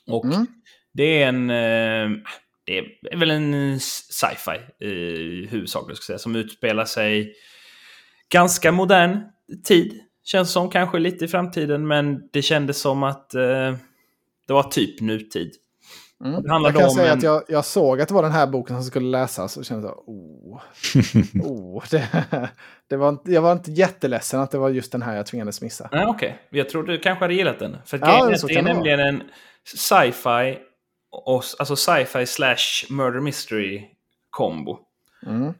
Speaker 2: Och mm. det är en... Eh, det är väl en sci-fi i huvudsak, ska säga, som utspelar sig ganska modern tid. Känns som kanske lite i framtiden, men det kändes som att eh, det var typ nutid.
Speaker 1: Mm. Jag kan säga en... att jag, jag, såg att det var den här boken som skulle läsas och kände så oh, oh det, det var, jag var inte jätteledsen att det var just den här jag tvingades missa.
Speaker 2: Nej, Okej, okay. jag tror du kanske hade gillat den. För ja, det, det är nämligen vara. en sci-fi, alltså sci-fi slash murder mystery kombo. Mm.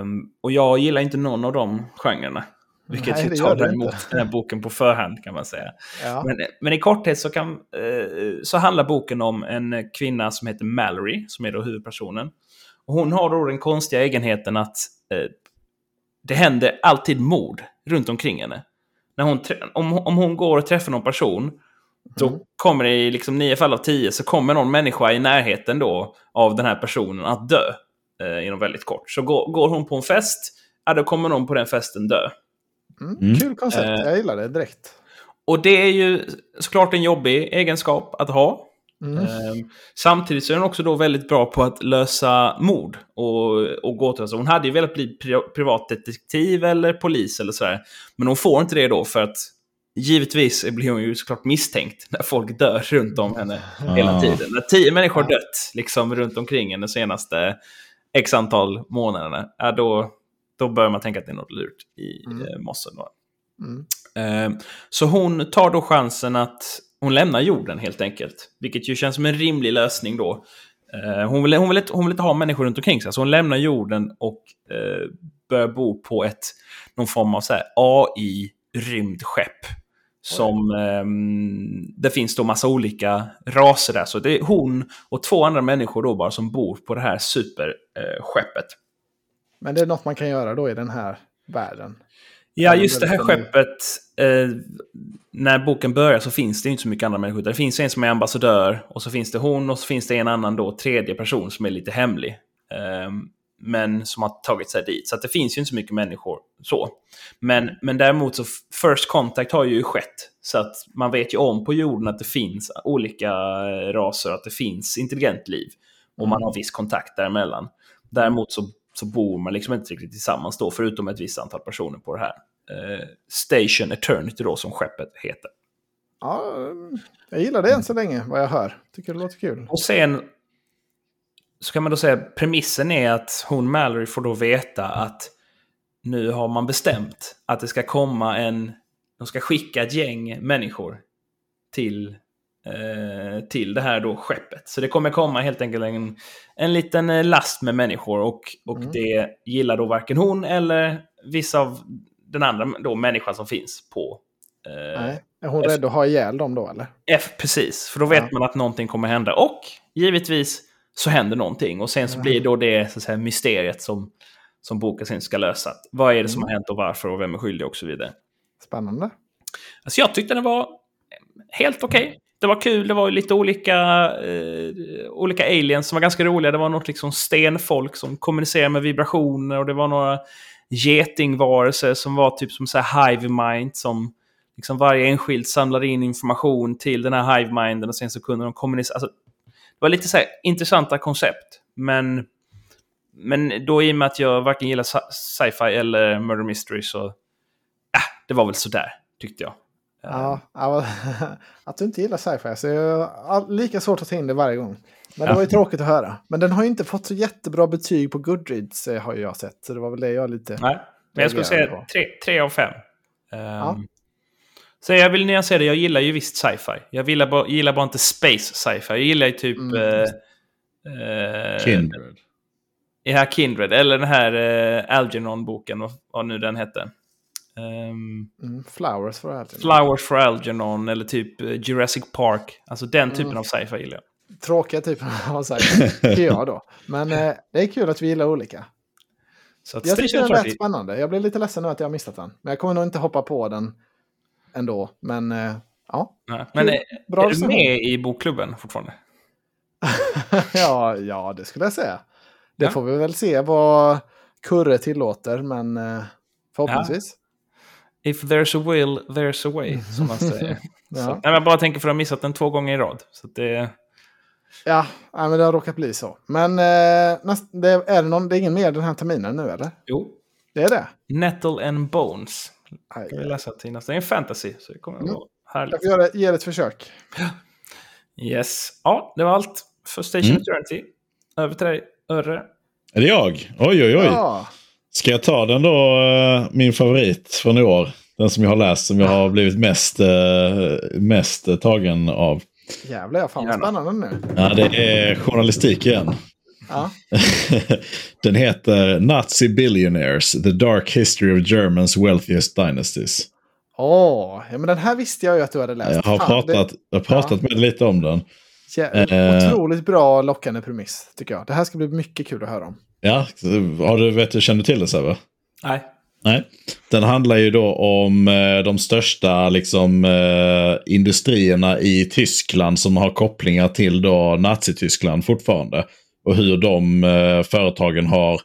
Speaker 2: Um, och jag gillar inte någon av de genrerna. Vilket Nej, ju tar emot den här boken på förhand kan man säga. Ja. Men, men, i korthet så, kan, eh, så handlar boken om en kvinna som heter Mallory, som är då huvudpersonen. Och hon har då den konstiga egenheten att eh, det händer alltid mord runt omkring henne. När hon, om, om hon går och träffar någon person, då mm. kommer det i liksom nio fall av tio så kommer någon människa i närheten då av den här personen att dö eh, inom väldigt kort. Så går, går hon på en fest, ja, då kommer någon på den festen dö.
Speaker 1: Mm, mm. Kul koncept, eh, jag gillar det direkt.
Speaker 2: Och det är ju såklart en jobbig egenskap att ha. Mm. Eh, samtidigt så är hon också då väldigt bra på att lösa mord och, och gåtor. Hon hade ju velat bli pri privatdetektiv eller polis eller sådär. Men hon får inte det då för att givetvis blir hon ju såklart misstänkt när folk dör runt om henne ah. hela tiden. När tio människor dött liksom runt omkring henne de senaste x antal månaderna, ja, då, då börjar man tänka att det är något lurt i mm. Eh, mossen. Mm. Eh, så hon tar då chansen att hon lämnar jorden helt enkelt. Vilket ju känns som en rimlig lösning då. Eh, hon, vill, hon, vill hon vill inte ha människor runt omkring sig. Så hon lämnar jorden och eh, börjar bo på ett, någon form av AI-rymdskepp. Som, eh, det finns då massa olika raser där. Så det är hon och två andra människor då bara som bor på det här superskeppet.
Speaker 1: Men det är något man kan göra då i den här världen?
Speaker 2: Ja, just det här skeppet. Eh, när boken börjar så finns det inte så mycket andra människor. Det finns en som är ambassadör och så finns det hon och så finns det en annan då, tredje person som är lite hemlig. Eh, men som har tagit sig dit. Så det finns ju inte så mycket människor så. Men, men däremot så First Contact har ju skett. Så att man vet ju om på jorden att det finns olika eh, raser, att det finns intelligent liv. Och man har viss kontakt däremellan. Däremot så så bor man liksom inte riktigt tillsammans då, förutom ett visst antal personer på det här. Eh, Station Eternity då, som skeppet heter.
Speaker 1: Ja, jag gillar det än så länge, vad jag hör. Tycker det låter kul.
Speaker 2: Och sen så kan man då säga premissen är att hon Mallory får då veta att nu har man bestämt att det ska komma en... De ska skicka ett gäng människor till Eh, till det här då skeppet. Så det kommer komma helt enkelt en, en liten eh, last med människor och, och mm. det gillar då varken hon eller vissa av den andra då människan som finns på...
Speaker 1: Eh, Nej. Är hon rädd att ha ihjäl dem då eller?
Speaker 2: F, precis, för då vet ja. man att någonting kommer hända. Och givetvis så händer någonting och sen så ja. blir då det så att säga, mysteriet som, som boken sen ska lösa. Vad är det mm. som har hänt och varför och vem är skyldig och så vidare.
Speaker 1: Spännande.
Speaker 2: Alltså jag tyckte den var helt okej. Okay det var kul, det var lite olika, eh, olika aliens som var ganska roliga. Det var något liksom stenfolk som kommunicerade med vibrationer och det var några getingvarelser som var typ som så här hive mind som liksom varje enskild samlade in information till den här hive minden och sen så kunde de kommunicera. Alltså, det var lite så här intressanta koncept. Men, men då i och med att jag varken gillar sci-fi eller murder mystery så... Äh, det var väl sådär, tyckte jag.
Speaker 1: Ja, att du inte gillar sci-fi. Så jag har lika svårt att ta in det varje gång. Men det var ju tråkigt att höra. Men den har ju inte fått så jättebra betyg på Goodreads eh, har jag sett. Så det var väl det jag lite...
Speaker 2: Nej, men jag skulle säga tre, tre av fem. Um, ja. Så jag vill nyansera det. Jag gillar ju visst sci-fi. Jag gillar bara, gillar bara inte space sci-fi. Jag gillar ju typ... Mm. Uh,
Speaker 3: uh, Kindred.
Speaker 2: Ja, Kindred. Eller den här uh, Algernon-boken, vad nu den hette.
Speaker 1: Um, mm, Flowers for Algernon.
Speaker 2: Flowers for Algernon eller typ uh, Jurassic Park. Alltså den typen mm. av sci-fi gillar jag.
Speaker 1: Tråkiga typen av sci-fi, jag då. Men uh, det är kul att vi gillar olika. Så att jag tycker den är rätt spännande. Jag blir lite ledsen nu att jag har missat den. Men jag kommer nog inte hoppa på den ändå. Men uh, ja.
Speaker 2: Nej, men är, Bra är du med i bokklubben fortfarande?
Speaker 1: ja, ja, det skulle jag säga. Det ja. får vi väl se vad Kurre tillåter, men förhoppningsvis.
Speaker 2: If there's a will, there's a way, som man säger. ja. så, nej, jag bara tänker för att ha missat den två gånger i rad. Så det...
Speaker 1: Ja, men det har råkat bli så. Men eh, näst, det, är, det någon, det är ingen mer den här terminen nu, eller?
Speaker 2: Jo.
Speaker 1: Det är det?
Speaker 2: Nettle and Bones. Aj, kan vi läsa till nästa. Det är en fantasy, så det kommer att mm. vara härligt.
Speaker 1: Jag får ge det ett försök.
Speaker 2: Yes. Ja, det var allt för Station mm. Eternity. Över till dig, Örre.
Speaker 3: Är det jag? Oj, oj, oj. Ja. Ska jag ta den då, eh, min favorit från i år? Den som jag har läst, som jag har blivit mest, eh, mest tagen av.
Speaker 1: Jävlar, fan vad spännande nu.
Speaker 3: Ja, det är journalistik igen. Ja. den heter Nazi Billionaires, The Dark History of Germans Wealthiest Dynasties.
Speaker 1: Åh, oh, ja, men den här visste jag ju att du hade läst.
Speaker 3: Jag har Fan, pratat, det... jag har pratat ja. med lite om den.
Speaker 1: Ja, eh. otroligt bra lockande premiss, tycker jag. Det här ska bli mycket kul att höra om.
Speaker 3: Ja, har du, vet du, känner till det Sebbe?
Speaker 2: Nej.
Speaker 3: Nej. Den handlar ju då om eh, de största liksom, eh, industrierna i Tyskland som har kopplingar till då Nazityskland fortfarande. Och hur de eh, företagen har,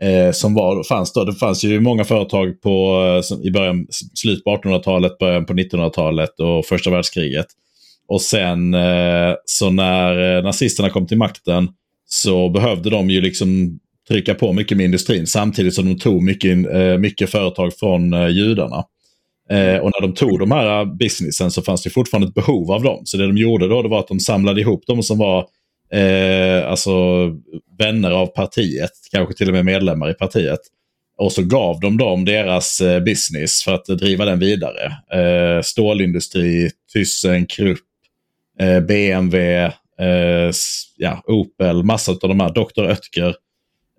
Speaker 3: eh, som var, fanns då, det fanns ju många företag på, eh, i början, slut på 1800-talet, början på 1900-talet och första världskriget. Och sen eh, så när nazisterna kom till makten så behövde de ju liksom trycka på mycket med industrin samtidigt som de tog mycket, eh, mycket företag från eh, judarna. Eh, och när de tog de här eh, businessen så fanns det fortfarande ett behov av dem. Så det de gjorde då det var att de samlade ihop de som var eh, alltså vänner av partiet, kanske till och med medlemmar i partiet. Och så gav de dem deras business för att driva den vidare. Eh, stålindustri, Thyssen, Krupp, BMW, eh, ja, Opel, massa av de här, Dr. Oetker.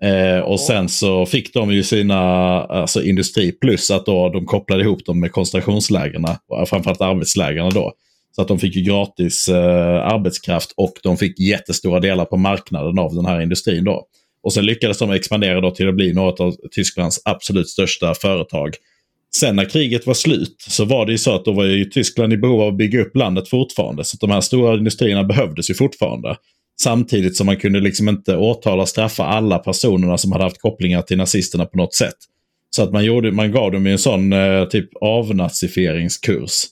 Speaker 3: Eh, och sen så fick de ju sina alltså industri plus att då de kopplade ihop dem med koncentrationslägren, framförallt arbetslägren då. Så att de fick ju gratis eh, arbetskraft och de fick jättestora delar på marknaden av den här industrin då. Och sen lyckades de expandera då till att bli något av Tysklands absolut största företag. Sen när kriget var slut så var det ju så att då var ju Tyskland i behov av att bygga upp landet fortfarande. Så de här stora industrierna behövdes ju fortfarande. Samtidigt som man kunde liksom inte åtala och straffa alla personerna som hade haft kopplingar till nazisterna på något sätt. Så att man, gjorde, man gav dem en sån eh, typ avnazifieringskurs.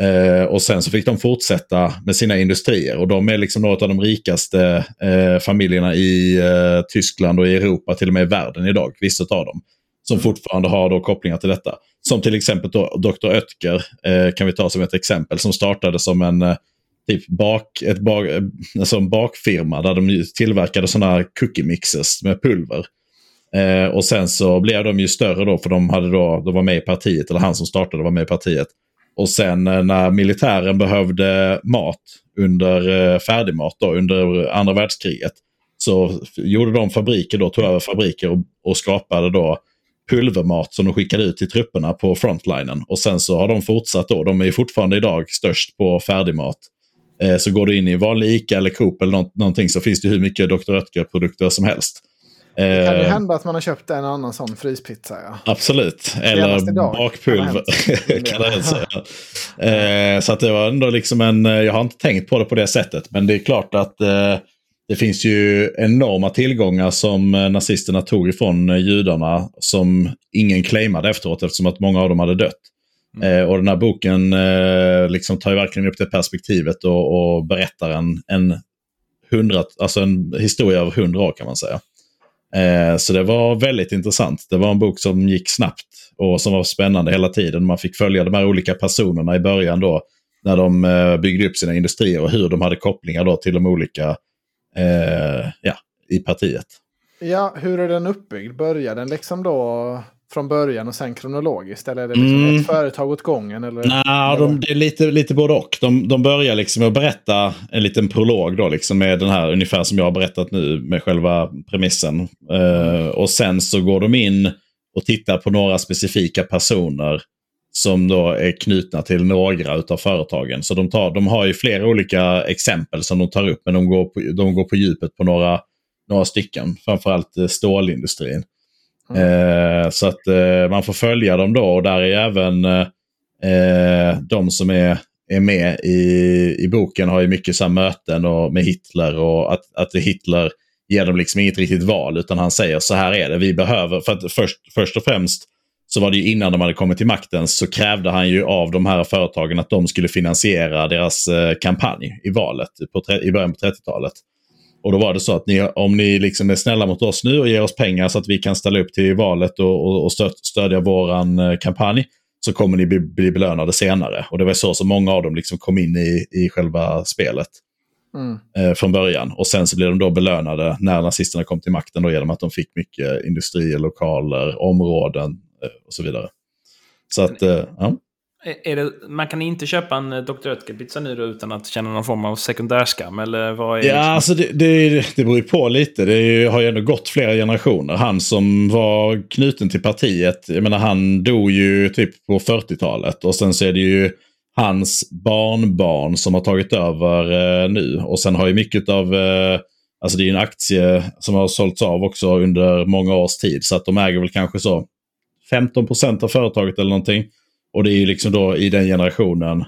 Speaker 3: Eh, och sen så fick de fortsätta med sina industrier. Och de är liksom några av de rikaste eh, familjerna i eh, Tyskland och i Europa, till och med i världen idag. Vissa av dem. Som mm. fortfarande har då kopplingar till detta. Som till exempel då Dr. Oetker eh, kan vi ta som ett exempel. Som startade som en eh, typ bak, ett bak, alltså en bakfirma där de tillverkade sådana cookie mixes med pulver. Eh, och sen så blev de ju större då för de, hade då, de var med i partiet, eller han som startade var med i partiet. Och sen eh, när militären behövde mat under eh, färdigmat då, under andra världskriget så gjorde de fabriker då, tog över fabriker och, och skapade då pulvermat som de skickade ut till trupperna på frontlinen. Och sen så har de fortsatt då. De är fortfarande idag störst på färdigmat. Eh, så går du in i vanlig ICA eller Coop eller någonting så finns det hur mycket Dr. Oetker-produkter som helst.
Speaker 1: Det kan ju eh, hända att man har köpt en annan sån fryspizza. Ja.
Speaker 3: Absolut. Eller bakpulver. kan det säga. Eh, så att det var ändå liksom en... Jag har inte tänkt på det på det sättet. Men det är klart att eh, det finns ju enorma tillgångar som nazisterna tog ifrån judarna. Som ingen claimade efteråt eftersom att många av dem hade dött. Mm. och den här boken liksom tar ju verkligen upp det perspektivet och, och berättar en, en, hundrat, alltså en historia av hundra år kan man säga. Eh, så det var väldigt intressant. Det var en bok som gick snabbt och som var spännande hela tiden. Man fick följa de här olika personerna i början då när de eh, byggde upp sina industrier och hur de hade kopplingar då till de olika eh, ja, i partiet.
Speaker 1: Ja, hur är den uppbyggd? Börjar den liksom då från början och sen kronologiskt? Eller är det liksom mm. ett företag åt gången? Eller?
Speaker 3: Nej, de, det är lite, lite både och. De, de börjar liksom att berätta en liten prolog då, liksom med den här, ungefär som jag har berättat nu, med själva premissen. Uh, och sen så går de in och tittar på några specifika personer som då är knutna till några av företagen. Så de, tar, de har ju flera olika exempel som de tar upp, men de går på, de går på djupet på några, några stycken. Framförallt eh, Mm. Eh, så att eh, man får följa dem då och där är även eh, de som är, är med i, i boken har ju mycket så möten och, med Hitler och att, att Hitler ger dem liksom inget riktigt val utan han säger så här är det, vi behöver, för att först, först och främst så var det ju innan de hade kommit till makten så krävde han ju av de här företagen att de skulle finansiera deras eh, kampanj i valet på, i början på 30-talet. Och då var det så att ni, om ni liksom är snälla mot oss nu och ger oss pengar så att vi kan ställa upp till valet och, och, och stödja våran eh, kampanj så kommer ni bli, bli belönade senare. Och det var så som många av dem liksom kom in i, i själva spelet. Mm. Eh, från början. Och sen så blev de då belönade när nazisterna kom till makten då genom att de fick mycket industrier, lokaler, områden eh, och så vidare. Så att, eh, ja.
Speaker 2: Är det, man kan inte köpa en eh, Dr. Oetker-pizza nu utan att känna någon form av sekundärskam? Eller vad är
Speaker 3: ja, liksom? alltså det, det, det beror ju på lite. Det är, har ju ändå gått flera generationer. Han som var knuten till partiet, jag menar han dog ju typ på 40-talet. Och sen så är det ju hans barnbarn som har tagit över eh, nu. Och sen har ju mycket av, eh, alltså det är ju en aktie som har sålts av också under många års tid. Så att de äger väl kanske så 15 procent av företaget eller någonting. Och det är ju liksom då i den generationen,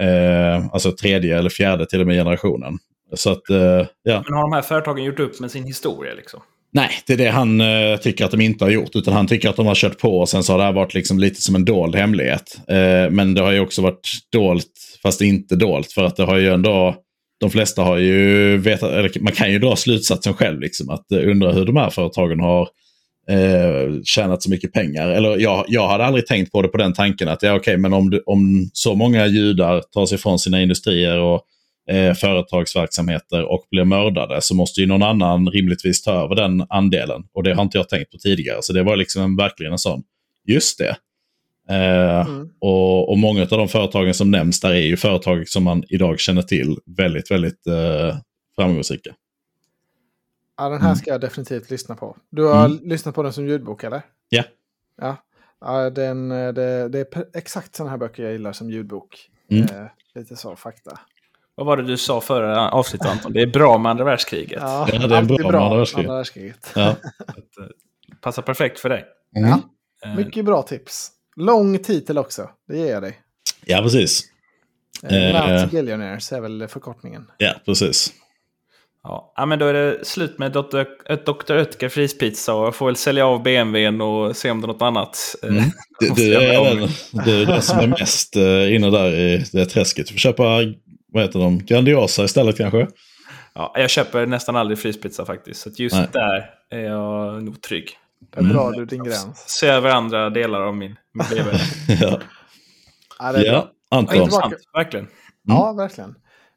Speaker 3: eh, alltså tredje eller fjärde till och med generationen. Så att, eh, ja.
Speaker 2: Men har de här företagen gjort upp med sin historia liksom?
Speaker 3: Nej, det är det han eh, tycker att de inte har gjort. Utan han tycker att de har kört på och sen så har det här varit liksom lite som en dold hemlighet. Eh, men det har ju också varit dolt, fast inte dolt. För att det har ju ändå, de flesta har ju vetat, eller man kan ju dra slutsatsen själv. Liksom, att eh, undra hur de här företagen har eh, tjänat så mycket pengar. Eller jag, jag hade aldrig tänkt på det på den tanken att ja, okej, okay, men om, om så många judar tar sig från sina industrier och eh, företagsverksamheter och blir mördade så måste ju någon annan rimligtvis ta över den andelen. Och det har inte jag tänkt på tidigare. Så det var liksom en, verkligen en sån, just det. Eh, mm. och, och, många av de företagen som nämns där är ju företag som man idag känner till väldigt, väldigt eh, framgångsrika.
Speaker 1: Ja, den här mm. ska jag definitivt lyssna på. Du har mm. lyssnat på den som ljudbok eller?
Speaker 3: Ja.
Speaker 1: Ja, ja den, eh, det, det är exakt sådana här böcker jag gillar som ljudbok. Mm. Eh, lite så, fakta.
Speaker 2: Vad var det du sa förra avsnittet Anton? Det är bra med andra världskriget.
Speaker 3: Ja, ja det är bra, bra med andra världskriget. Andra världskriget. Ja.
Speaker 2: Eh, passar perfekt för dig.
Speaker 1: Mm. Ja, mycket bra tips. Lång titel också, det ger jag dig.
Speaker 3: Ja, precis.
Speaker 1: Mount eh, Billionaires är väl förkortningen.
Speaker 3: Ja, precis.
Speaker 2: Ja, men då är det slut med Dr. Dr. Oetker frispizza och jag får väl sälja av BMWn och se om det är något annat.
Speaker 3: Eh, mm. Du, du, är den, du är den som är mest uh, inne där i det träsket. Du får köpa, vad heter de, Grandiosa istället kanske?
Speaker 2: Ja, jag köper nästan aldrig frispizza faktiskt. Så just Nej. där är jag nog trygg.
Speaker 1: Där mm. drar du din gräns.
Speaker 2: Se över andra delar av min, min BMW.
Speaker 3: ja. Ja, ja Anton.
Speaker 2: Verkligen. Mm.
Speaker 1: Ja, verkligen.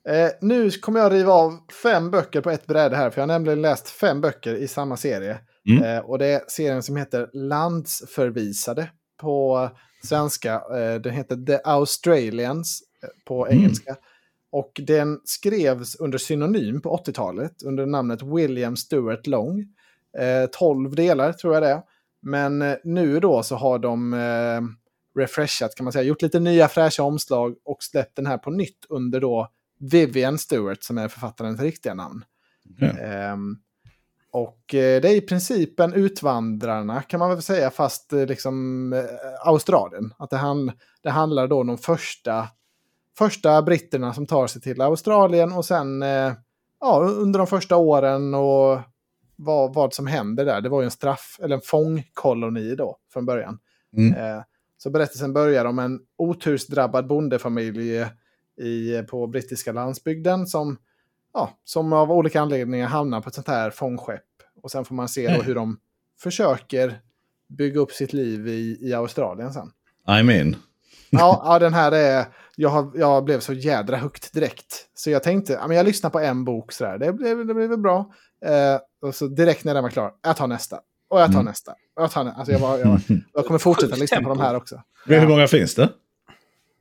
Speaker 1: Eh, nu kommer jag riva av fem böcker på ett bräde här, för jag har nämligen läst fem böcker i samma serie. Mm. Eh, och det är serien som heter Landsförvisade på svenska. Eh, den heter The Australians eh, på mm. engelska. Mm. Och den skrevs under synonym på 80-talet under namnet William Stuart Long. Eh, 12 delar tror jag det är. Men eh, nu då så har de eh, refreshat kan man säga, gjort lite nya fräscha omslag och släppt den här på nytt under då Vivian Stewart som är författarens riktiga namn. Mm. Um, och eh, det är i princip en Utvandrarna kan man väl säga, fast eh, liksom eh, Australien. Att det, hand, det handlar då om de första, första britterna som tar sig till Australien och sen ja, under de första åren och vad, vad som händer där. Det var ju en straff, eller en fångkoloni då från början. Mm. så berättelsen börjar om en otursdrabbad bondefamilj i, på brittiska landsbygden som, ja, som av olika anledningar hamnar på ett sånt här fångskepp. Och sen får man se hur de försöker bygga upp sitt liv i, i Australien sen.
Speaker 3: I mean.
Speaker 1: ja, ja, den här är... Jag, har, jag blev så jädra högt direkt. Så jag tänkte, ja, men jag lyssnar på en bok sådär. Det blev, det blev bra. Eh, och så direkt när den var klar, jag tar nästa. Och jag tar mm. nästa. Och jag, tar nästa. Alltså jag, var, jag, jag kommer fortsätta lyssna på de här också.
Speaker 3: Hur många finns det?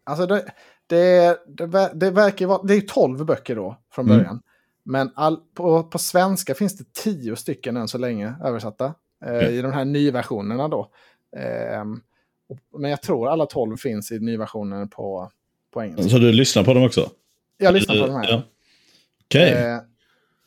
Speaker 1: Alltså det, det, det, det verkar vara, det är tolv böcker då från mm. början. Mm. Men all, på, på svenska finns det tio stycken än så länge översatta. Eh, mm. I de här nyversionerna då. Eh, men jag tror alla tolv finns i nyversionen på, på engelska.
Speaker 3: Så du lyssnar på dem också?
Speaker 1: Jag lyssnar på de här. Ja.
Speaker 3: Okej. Okay.
Speaker 1: Eh,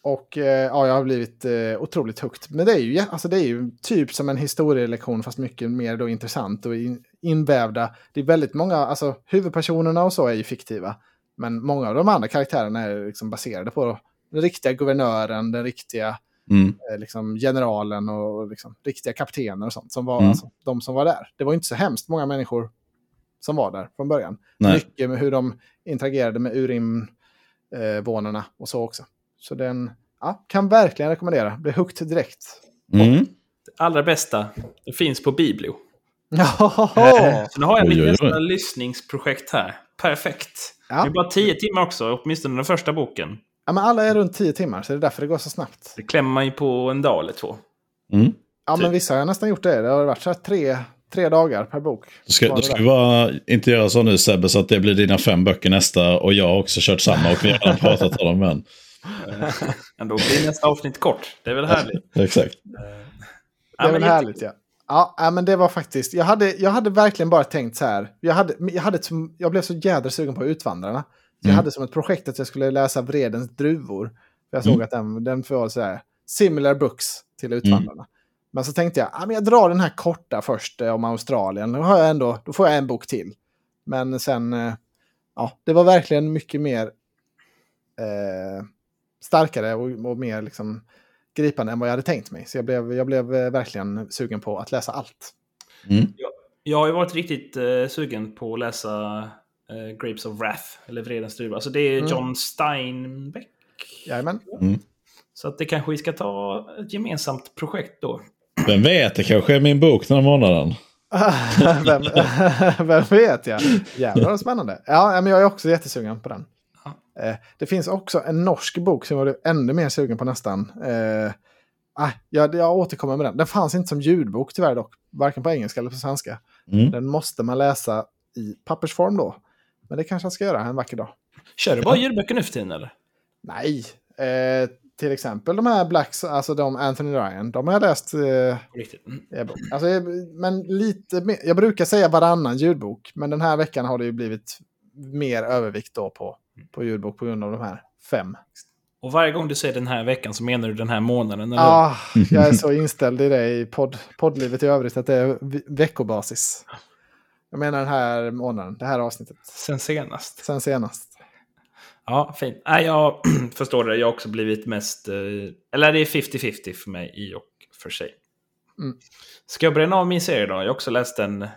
Speaker 1: och eh, ja, jag har blivit eh, otroligt högt. Men det är, ju, alltså, det är ju typ som en historielektion fast mycket mer då intressant och in, invävda. Det är väldigt många, alltså huvudpersonerna och så är ju fiktiva. Men många av de andra karaktärerna är liksom baserade på den riktiga guvernören, den riktiga mm. eh, liksom, generalen och liksom, riktiga kaptener och sånt. Som var, mm. alltså, de som var där. Det var inte så hemskt många människor som var där från början. Nej. Mycket med hur de interagerade med urimvånarna eh, och så också. Så den ja, kan verkligen rekommendera. Blir hooked direkt.
Speaker 3: Mm.
Speaker 2: Det allra bästa, det finns på Biblio.
Speaker 1: Jaha.
Speaker 2: Så nu har jag mitt nästa lyssningsprojekt här. Perfekt. Ja. Det är bara tio timmar också, åtminstone den första boken.
Speaker 1: Ja, men alla är runt tio timmar, så det är därför det går så snabbt.
Speaker 2: Det klämmer man ju på en dag eller två.
Speaker 3: Mm.
Speaker 1: Ja, men vissa har nästan gjort det. Det har varit så här tre, tre dagar per bok.
Speaker 3: Du ska, du ska bara inte göra så nu Sebbe, så att det blir dina fem böcker nästa och jag har också kört samma och vi har redan pratat om dem. Men...
Speaker 2: Men då blir nästa avsnitt kort. Det är väl härligt?
Speaker 3: Exakt.
Speaker 1: Det är väl härligt, ja. Ja, men det var faktiskt... Jag hade, jag hade verkligen bara tänkt så här. Jag, hade, jag, hade jag blev så jädra sugen på Utvandrarna. Så mm. Jag hade som ett projekt att jag skulle läsa Vredens druvor. Jag såg mm. att den, den var så här, similar books till Utvandrarna. Mm. Men så tänkte jag, ja, men jag drar den här korta först eh, om Australien. Då, har jag ändå, då får jag en bok till. Men sen, eh, ja, det var verkligen mycket mer eh, starkare och, och mer liksom gripande än vad jag hade tänkt mig. Så jag blev, jag blev eh, verkligen sugen på att läsa allt.
Speaker 3: Mm.
Speaker 2: Jag, jag har ju varit riktigt uh, sugen på att läsa uh, Grapes of Wrath, eller Vredens druva. Alltså det är mm. John Steinbeck.
Speaker 1: Jajamän.
Speaker 3: Mm.
Speaker 2: Så att det kanske vi ska ta ett gemensamt projekt då.
Speaker 3: Vem vet, det kanske är min bok den här månaden.
Speaker 1: vem, vem vet jag? Jävlar vad spännande. Ja, men jag är också jättesugen på den. Eh, det finns också en norsk bok som jag blev ännu mer sugen på nästan. Eh, Ah, jag, jag återkommer med den. Den fanns inte som ljudbok tyvärr dock. Varken på engelska eller på svenska. Mm. Den måste man läsa i pappersform då. Men det kanske jag ska göra en vacker dag.
Speaker 2: Kör du bara ljudböcker nu för tiden eller?
Speaker 1: Nej. Eh, till exempel de här Blacks, alltså de Anthony Ryan, de har jag läst. Eh,
Speaker 2: Riktigt.
Speaker 1: Mm. Alltså, men lite mer, jag brukar säga varannan ljudbok, men den här veckan har det ju blivit mer övervikt då på, på ljudbok på grund av de här fem.
Speaker 2: Och varje gång du säger den här veckan så menar du den här månaden?
Speaker 1: Ja, ah, jag är så inställd i det i podd, poddlivet i övrigt att det är veckobasis. Jag menar den här månaden, det här avsnittet.
Speaker 2: Sen senast.
Speaker 1: Sen senast.
Speaker 2: Ja, fint. Nej, jag förstår det. Jag har också blivit mest... Eh, eller det är 50-50 för mig i och för sig. Mm. Ska jag bränna av min serie då? Jag har också läst en...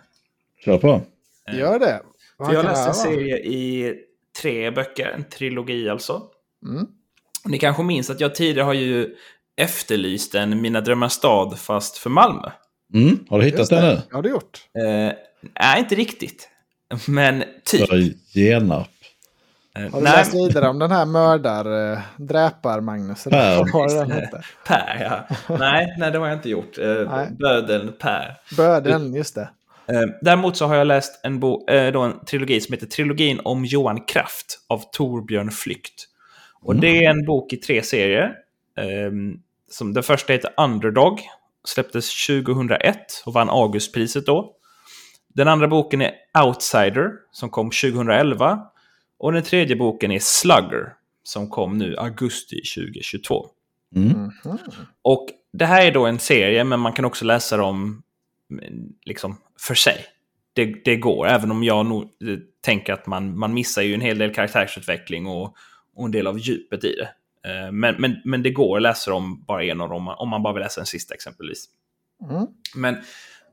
Speaker 3: Kör på.
Speaker 1: Eh, Gör det.
Speaker 2: För jag har läst en serie i tre böcker. En trilogi alltså. Mm. Ni kanske minns att jag tidigare har ju efterlyst en Mina drömmar stad fast för Malmö.
Speaker 3: Mm. Har du hittat den nu?
Speaker 1: Har du gjort?
Speaker 2: Eh, nej, inte riktigt. Men typ.
Speaker 3: Genap.
Speaker 1: Eh, har du Nej. läst vidare om den här mördar, äh, dräpar Magnus?
Speaker 2: Per. per, ja. nej, nej, det har jag inte gjort. Äh, Bödeln Per.
Speaker 1: Bödeln, just det.
Speaker 2: Däremot så har jag läst en, bo, då en trilogi som heter Trilogin om Johan Kraft av Torbjörn Flykt. Och mm. det är en bok i tre serier. Som den första heter Underdog. Släpptes 2001 och vann Augustpriset då. Den andra boken är Outsider som kom 2011. Och den tredje boken är Slugger som kom nu augusti 2022. Mm. Mm. Och det här är då en serie, men man kan också läsa dem liksom för sig. Det, det går, även om jag nog eh, tänker att man, man missar ju en hel del karaktärsutveckling och, och en del av djupet i det. Eh, men, men, men det går att läsa dem bara en av dem, om man bara vill läsa den sista exempelvis. Mm. Men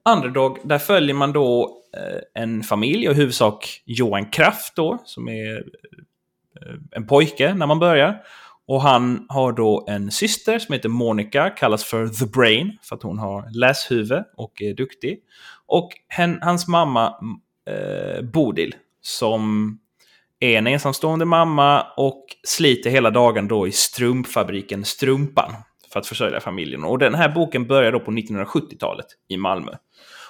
Speaker 2: Underdog, där följer man då eh, en familj och i huvudsak Johan Kraft då, som är en pojke när man börjar. Och han har då en syster som heter Monica, kallas för The Brain, för att hon har läshuvud och är duktig. Och hen, hans mamma eh, Bodil, som är en ensamstående mamma och sliter hela dagen då i strumpfabriken Strumpan för att försörja familjen. Och den här boken börjar då på 1970-talet i Malmö.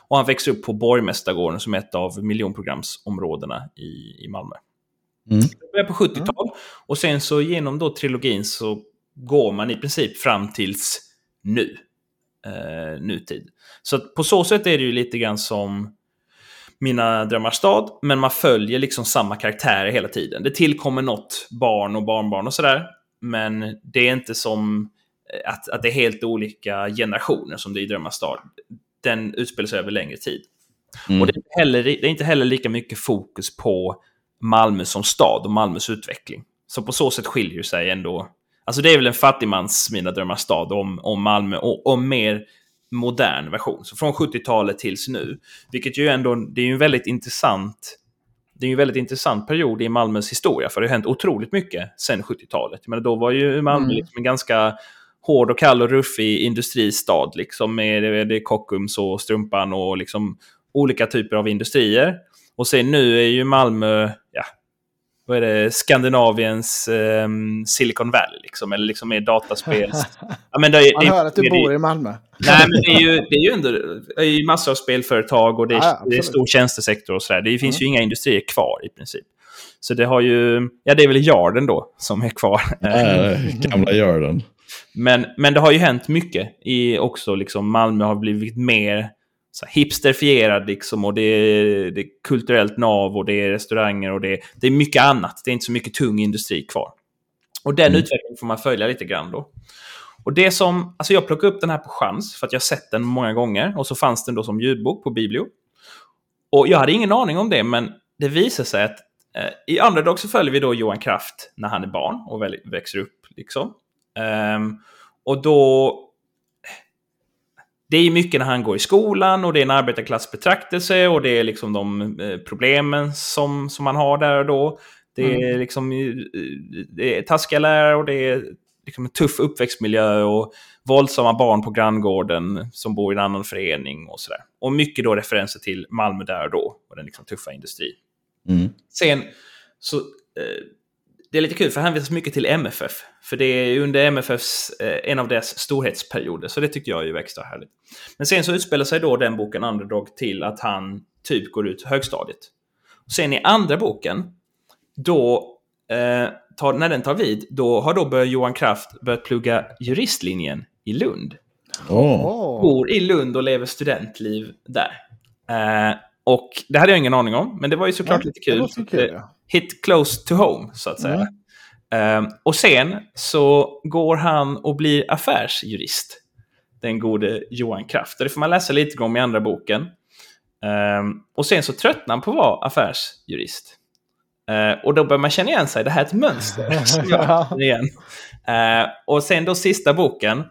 Speaker 2: Och han växer upp på Borgmästargården som är ett av miljonprogramsområdena i, i Malmö. Mm. Det börjar på 70-tal och sen så genom då trilogin så går man i princip fram tills nu. Eh, nutid. Så på så sätt är det ju lite grann som Mina drömmars stad, men man följer liksom samma karaktärer hela tiden. Det tillkommer något barn och barnbarn och sådär, men det är inte som att, att det är helt olika generationer som det är i Drömmars stad den utspelar sig över längre tid. Mm. Och det är, heller, det är inte heller lika mycket fokus på Malmö som stad och Malmös utveckling. Så på så sätt skiljer sig ändå. Alltså det är väl en fattigmans Mina drömmars stad om, om Malmö och om mer modern version. Så från 70-talet tills nu. Vilket ju ändå, det är ju en väldigt intressant det är ju en väldigt intressant period i Malmös historia, för det har hänt otroligt mycket sen 70-talet. Men då var ju Malmö mm. liksom en ganska hård och kall och ruffig industristad. Liksom med det, det Kockums och Strumpan och liksom olika typer av industrier. Och sen nu är ju Malmö, ja, vad är det, Skandinaviens eh, Silicon Valley liksom, eller liksom mer dataspel.
Speaker 1: ja, men det är, Man hör att du bor i Malmö.
Speaker 2: Nej, men det är ju, det är ju ändå det är ju massor av spelföretag och det är, ja, det är stor tjänstesektor och sådär. Det finns mm. ju inga industrier kvar i princip. Så det har ju, ja det är väl Jarden då som är kvar.
Speaker 3: Äh, gamla Jarden.
Speaker 2: Men, men det har ju hänt mycket i också. Liksom, Malmö har blivit mer så hipsterfierad liksom, och det är, det är kulturellt nav och det är restauranger och det är, det är mycket annat. Det är inte så mycket tung industri kvar. Och den mm. utvecklingen får man följa lite grann då. Och det som, alltså jag plockade upp den här på chans för att jag sett den många gånger och så fanns den då som ljudbok på Biblio. Och jag hade ingen aning om det, men det visar sig att eh, i Underdog så följer vi då Johan Kraft när han är barn och växer upp. Liksom. Um, och då... Det är mycket när han går i skolan och det är en arbetarklassbetraktelse och det är liksom de eh, problemen som, som man har där och då. Det är mm. liksom det är taskiga lärare och det är liksom en tuff uppväxtmiljö och våldsamma barn på granngården som bor i en annan förening och sådär. Och mycket då referenser till Malmö där och då och den liksom tuffa industrin. Mm. Sen så eh, det är lite kul för han hänvisas mycket till MFF. För det är under MFFs, eh, en av deras storhetsperioder. Så det tyckte jag är extra härligt. Men sen så utspelar sig då den boken Underdog till att han typ går ut högstadiet. Sen i andra boken, då, eh, tar, när den tar vid, då har då börjat Johan Kraft börjat plugga juristlinjen i Lund.
Speaker 3: Oh.
Speaker 2: Bor i Lund och lever studentliv där. Eh, och det hade jag ingen aning om, men det var ju såklart ja, lite kul. kul ja. Hit close to home, så att säga. Mm. Um, och sen så går han och blir affärsjurist. Den gode Johan Kraft. Det får man läsa lite om i andra boken. Um, och sen så tröttnar han på att vara affärsjurist. Uh, och då börjar man känna igen sig. Det här är ett mönster. igen. Uh, och sen då sista boken.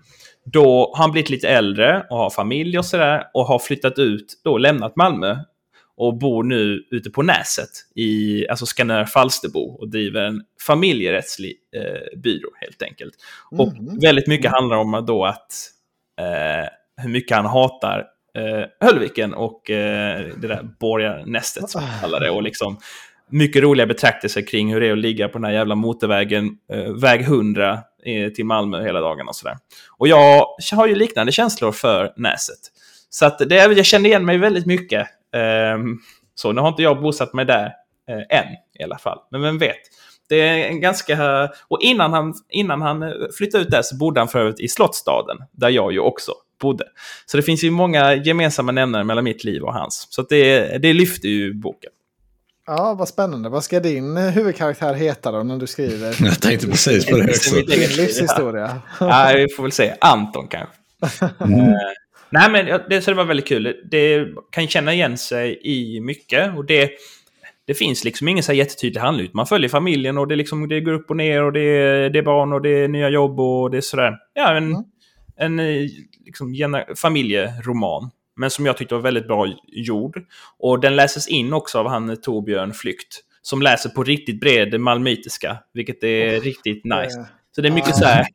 Speaker 2: Då har han blivit lite äldre och har familj och sådär. Och har flyttat ut, då lämnat Malmö och bor nu ute på Näset, i, alltså Skanör Falsterbo och driver en familjerättslig eh, byrå helt enkelt. Mm. Och väldigt mycket mm. handlar om då att eh, hur mycket han hatar eh, Höllviken och eh, det där borgarnästet som man kallar det. Och liksom mycket roliga betraktelser kring hur det är att ligga på den här jävla motorvägen, eh, väg 100 eh, till Malmö hela dagen och sådär. Och jag har ju liknande känslor för Näset. Så att det, jag kände igen mig väldigt mycket så nu har inte jag bosatt mig där uh, än i alla fall. Men vem vet. Det är en ganska... Och innan han, innan han eh, flyttade ut där så bodde han förut i Slottstaden, där jag ju också bodde. Så det finns ju många gemensamma nämnare mellan mitt liv och hans. Så det, det lyfter ju boken.
Speaker 1: Ja, vad spännande. Vad ska din huvudkaraktär heta då när du skriver?
Speaker 3: Jag tänkte precis på det också. Din
Speaker 1: livshistoria.
Speaker 2: Ja, vi får väl se. Anton kanske. Mm. Nej, men det, så det var väldigt kul. Det kan känna igen sig i mycket. Och det, det finns liksom ingen så jättetydlig handling. Man följer familjen och det, liksom, det går upp och ner och det, det är barn och det är nya jobb och det är sådär. Ja, en, mm. en eh, liksom, familjeroman. Men som jag tyckte var väldigt bra gjord. Och den läses in också av han Torbjörn Flykt. Som läser på riktigt bred malmöitiska. Vilket är oh, riktigt nice. Så det är mycket så här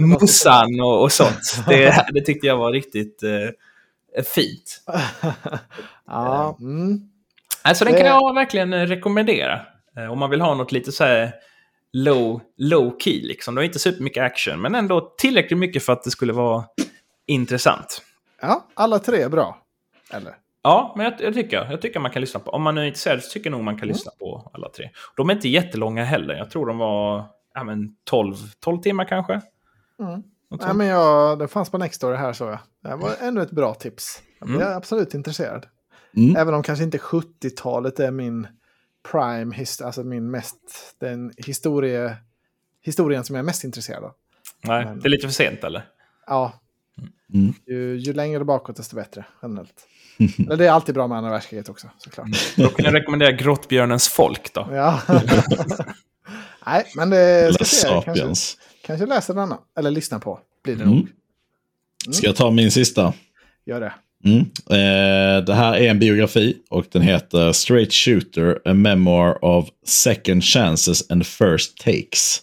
Speaker 2: Mussan och, och sånt. Det, det tyckte jag var riktigt eh, fint.
Speaker 1: ja, mm.
Speaker 2: Alltså den kan jag verkligen rekommendera. Eh, om man vill ha något lite så här low, low key liksom. Det är inte supermycket action, men ändå tillräckligt mycket för att det skulle vara intressant.
Speaker 1: Ja, alla tre är bra. Eller?
Speaker 2: Ja, men jag, jag, tycker, jag tycker man kan lyssna på. Om man är intresserad så tycker jag nog man kan mm. lyssna på alla tre. De är inte jättelånga heller. Jag tror de var ja, men 12, 12 timmar kanske.
Speaker 1: Mm. Nej, men jag, det fanns på Nextory här så jag. Det var ännu ett bra tips. Jag är mm. absolut intresserad. Mm. Även om kanske inte 70-talet är min prime, alltså min mest, den historie, historien som jag är mest intresserad av.
Speaker 2: Nej, men, det är lite för sent eller?
Speaker 1: Ja. Mm. Ju, ju längre bakåt desto bättre, generellt. Men det är alltid bra med andra världskriget också, såklart.
Speaker 2: Då kan jag rekommendera Grottbjörnens folk då.
Speaker 1: Ja. Nej, men det ska se. Kanske, kanske läsa denna. Eller lyssna på. Blir det mm. nog.
Speaker 3: Mm. Ska jag ta min sista?
Speaker 1: Gör det.
Speaker 3: Mm. Eh, det här är en biografi och den heter Straight Shooter, A Memoir of Second Chances and First Takes.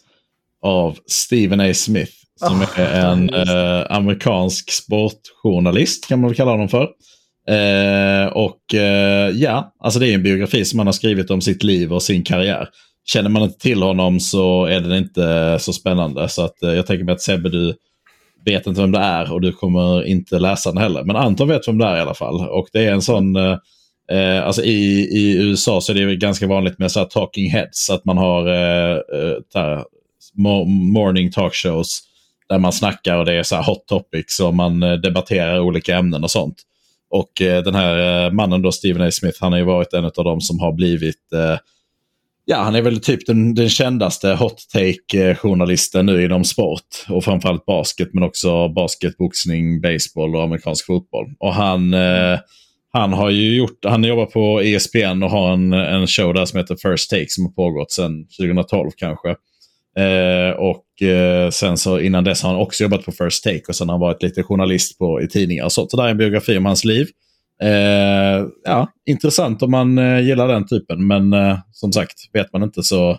Speaker 3: Av Stephen A. Smith. Som oh, är en eh, amerikansk sportjournalist kan man väl kalla honom för. Eh, och eh, ja, alltså det är en biografi som han har skrivit om sitt liv och sin karriär känner man inte till honom så är det inte så spännande. Så att, eh, jag tänker mig att Sebbe, du vet inte vem det är och du kommer inte läsa den heller. Men Anton vet vem det är i alla fall. Och det är en sån... Eh, eh alltså i, I USA så är det ganska vanligt med så talking heads. Att man har eh, eh här, morning talkshows där man snackar och det är så hot topics och man eh, debatterar olika ämnen och sånt. Och eh, den här mannen då, Stephen A. Smith, han har ju varit en av dem som har blivit eh, Ja, han är väl typ den, den kändaste hot take-journalisten eh, nu inom sport. Och framförallt basket, men också basket, boxning, baseball och amerikansk fotboll. Och han, eh, han har ju gjort, han jobbar på ESPN och har en, en show där som heter First Take som har pågått sedan 2012 kanske. Eh, och eh, sen så innan dess har han också jobbat på First Take och sen har han varit lite journalist på, i tidningar och sånt. Så det är en biografi om hans liv. Eh, ja, intressant om man eh, gillar den typen, men eh, som sagt, vet man inte så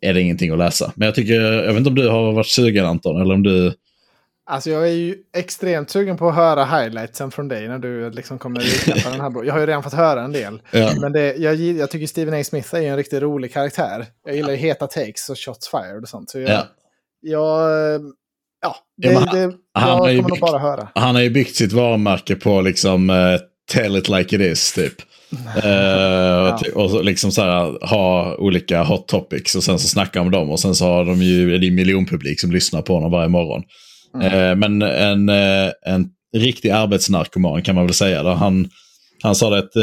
Speaker 3: är det ingenting att läsa. Men jag tycker, jag vet inte om du har varit sugen Anton, eller om du...
Speaker 1: Alltså jag är ju extremt sugen på att höra highlightsen från dig när du liksom kommer recapa den här boken. Jag har ju redan fått höra en del. Ja. Men det, jag, jag tycker Stephen A. Smith är en riktigt rolig karaktär. Jag gillar ju heta takes och shots fired och sånt. Så jag, ja. jag ja, det, ja, han, det, jag kommer byggt, bara höra.
Speaker 3: Han har ju byggt sitt varumärke på liksom uh, tell it like it is typ. uh, ja. Och liksom så här, ha olika hot topics och sen så snacka om dem. Och sen så har de ju en miljonpublik som lyssnar på honom varje morgon. Mm. Uh, men en, en riktig arbetsnarkoman kan man väl säga. Då. Han, han sa det att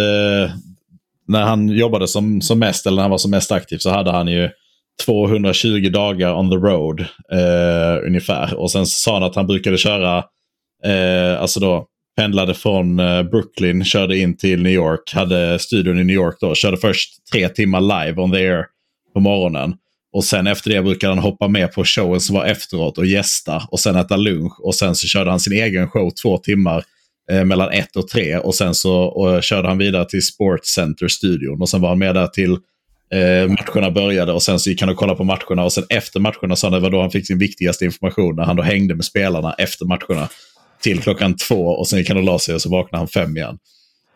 Speaker 3: när han jobbade som, som mest, eller när han var som mest aktiv, så hade han ju 220 dagar on the road ungefär. Och sen sa han att han brukade köra, alltså då pendlade från eh, Brooklyn, körde in till New York, hade studion i New York då, körde först tre timmar live on the air på morgonen. Och sen efter det brukade han hoppa med på showen som var efteråt och gästa och sen äta lunch. Och sen så körde han sin egen show två timmar eh, mellan ett och tre. Och sen så och körde han vidare till Sports Center-studion. Och sen var han med där till Eh, matcherna började och sen så gick han och kollade på matcherna och sen efter matcherna sa han det var då han fick sin viktigaste information när han då hängde med spelarna efter matcherna. Till klockan två och sen gick han och la sig och så vaknade han fem igen.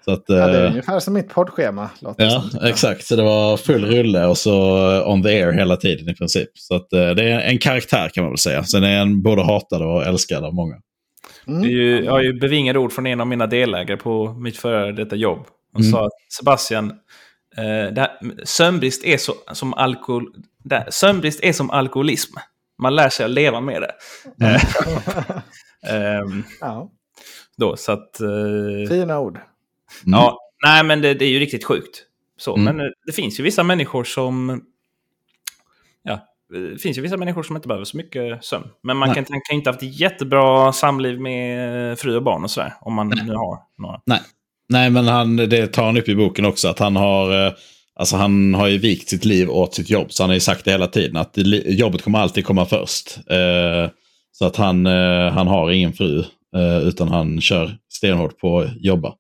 Speaker 1: Så att, ja, det är eh, ungefär som mitt poddschema.
Speaker 3: Ja, som. exakt. Så det var full rulle och så on the air hela tiden i princip. Så att, eh, det är en karaktär kan man väl säga. Sen är han både hatad och älskad av många.
Speaker 2: Mm. Ju, jag har ju bevingade ord från en av mina delägare på mitt före detta jobb. Han mm. sa att Sebastian, Uh, det sömnbrist, är så, som alkohol, det, sömnbrist är som alkoholism. Man lär sig att leva med det. Mm. um, ja. Då, så att, uh,
Speaker 1: Fina ord. Mm.
Speaker 2: Ja, nej men det, det, är ju riktigt sjukt. Så, mm. Men det finns ju vissa människor som... Ja, det finns ju vissa människor som inte behöver så mycket sömn. Men man kan, kan inte ha haft ett jättebra samliv med fru och barn och sådär. Om man nej. nu har några.
Speaker 3: Nej. Nej, men han, det tar han upp i boken också. Att han har, eh, alltså han har ju vikt sitt liv åt sitt jobb. Så han har ju sagt det hela tiden. Att jobbet kommer alltid komma först. Eh, så att han, eh, han har ingen fru. Utan han kör stenhårt på att jobba.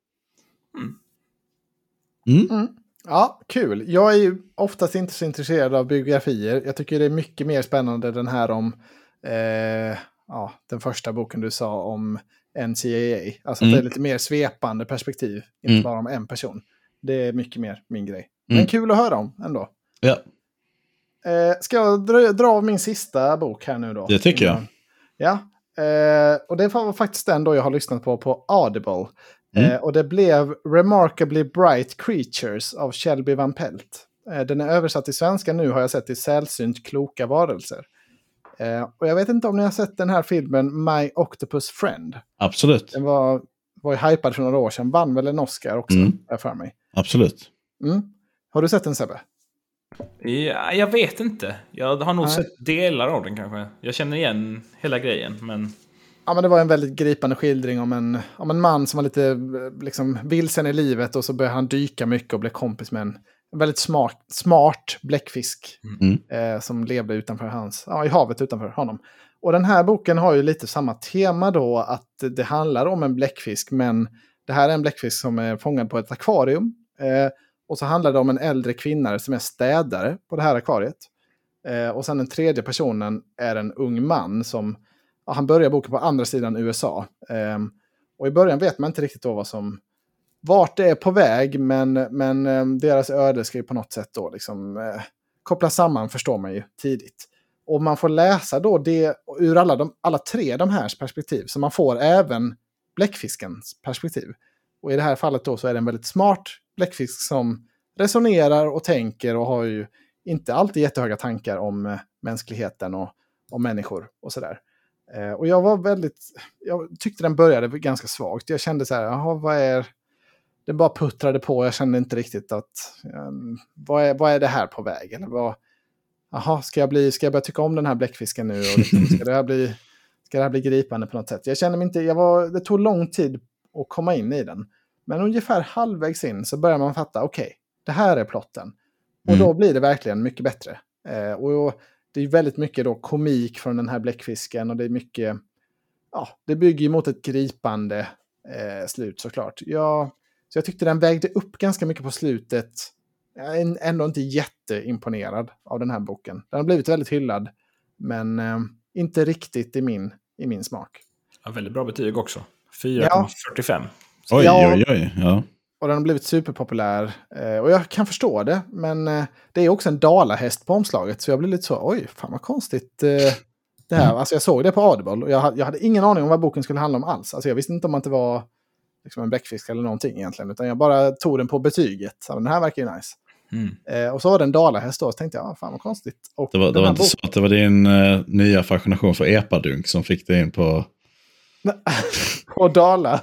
Speaker 1: Mm. Mm. Ja, kul. Jag är ju oftast inte så intresserad av biografier. Jag tycker det är mycket mer spännande den här om eh, ja, den första boken du sa om NCAA. Alltså mm. det är lite mer svepande perspektiv, inte mm. bara om en person. Det är mycket mer min grej. Men mm. kul att höra om ändå.
Speaker 3: Ja.
Speaker 1: Eh, ska jag dra, dra av min sista bok här nu då?
Speaker 3: Det tycker jag.
Speaker 1: Ja, eh, och det var faktiskt den då jag har lyssnat på på Audible. Mm. Eh, och det blev Remarkably Bright Creatures av Shelby Van Pelt. Eh, den är översatt till svenska nu har jag sett till Sällsynt kloka varelser. Eh, och jag vet inte om ni har sett den här filmen My Octopus Friend.
Speaker 3: Absolut.
Speaker 1: Den var, var ju hypad för några år sedan. Vann väl en Oscar också, mm. för mig.
Speaker 3: Absolut.
Speaker 1: Mm. Har du sett den Sebbe?
Speaker 2: Ja, jag vet inte. Jag har nog Nej. sett delar av den kanske. Jag känner igen hela grejen, men...
Speaker 1: Ja, men det var en väldigt gripande skildring om en, om en man som var lite liksom, vilsen i livet och så började han dyka mycket och blev kompis med en en väldigt smart, smart bläckfisk mm. eh, som levde utanför hans, ja, i havet utanför honom. Och den här boken har ju lite samma tema då, att det handlar om en bläckfisk, men det här är en bläckfisk som är fångad på ett akvarium. Eh, och så handlar det om en äldre kvinna som är städare på det här akvariet. Eh, och sen den tredje personen är en ung man som, ja, han börjar boken på andra sidan USA. Eh, och i början vet man inte riktigt då vad som vart det är på väg, men, men eh, deras öde ska ju på något sätt då liksom eh, kopplas samman, förstår man ju tidigt. Och man får läsa då det ur alla, de, alla tre de här perspektiv, så man får även bläckfiskens perspektiv. Och i det här fallet då så är det en väldigt smart bläckfisk som resonerar och tänker och har ju inte alltid jättehöga tankar om eh, mänskligheten och om människor och sådär. Eh, och jag var väldigt, jag tyckte den började ganska svagt. Jag kände så här, jaha, vad är, det bara puttrade på. Jag kände inte riktigt att um, vad, är, vad är det här på väg? Eller vad, jaha, ska, jag bli, ska jag börja tycka om den här bläckfisken nu? Och liksom, ska, det här bli, ska det här bli gripande på något sätt? Jag kände mig inte, jag var, det tog lång tid att komma in i den. Men ungefär halvvägs in så börjar man fatta, okej, okay, det här är plotten. Och mm. då blir det verkligen mycket bättre. Eh, och det är väldigt mycket då komik från den här bläckfisken och det är mycket, ja, det bygger ju mot ett gripande eh, slut såklart. Jag så jag tyckte den vägde upp ganska mycket på slutet. Jag är ändå inte jätteimponerad av den här boken. Den har blivit väldigt hyllad, men eh, inte riktigt i min, i min smak.
Speaker 2: Ja, väldigt bra betyg också. 4,45. Ja.
Speaker 3: Oj, ja. oj, oj. Ja.
Speaker 1: Och den har blivit superpopulär. Eh, och jag kan förstå det. Men eh, det är också en dalahäst på omslaget. Så jag blir lite så, oj, fan vad konstigt. Eh, det här. Mm. Alltså jag såg det på Audible. Och jag, jag hade ingen aning om vad boken skulle handla om alls. Alltså jag visste inte om att det var liksom en bläckfisk eller någonting egentligen. Utan jag bara tog den på betyget. Så den här verkar ju nice. Mm. Eh, och så var det en dalahäst då, så tänkte jag, ah, fan vad konstigt. Och
Speaker 3: det var, det var inte så att det var din uh, nya fascination för epadunk som fick dig in på...
Speaker 1: på Dala,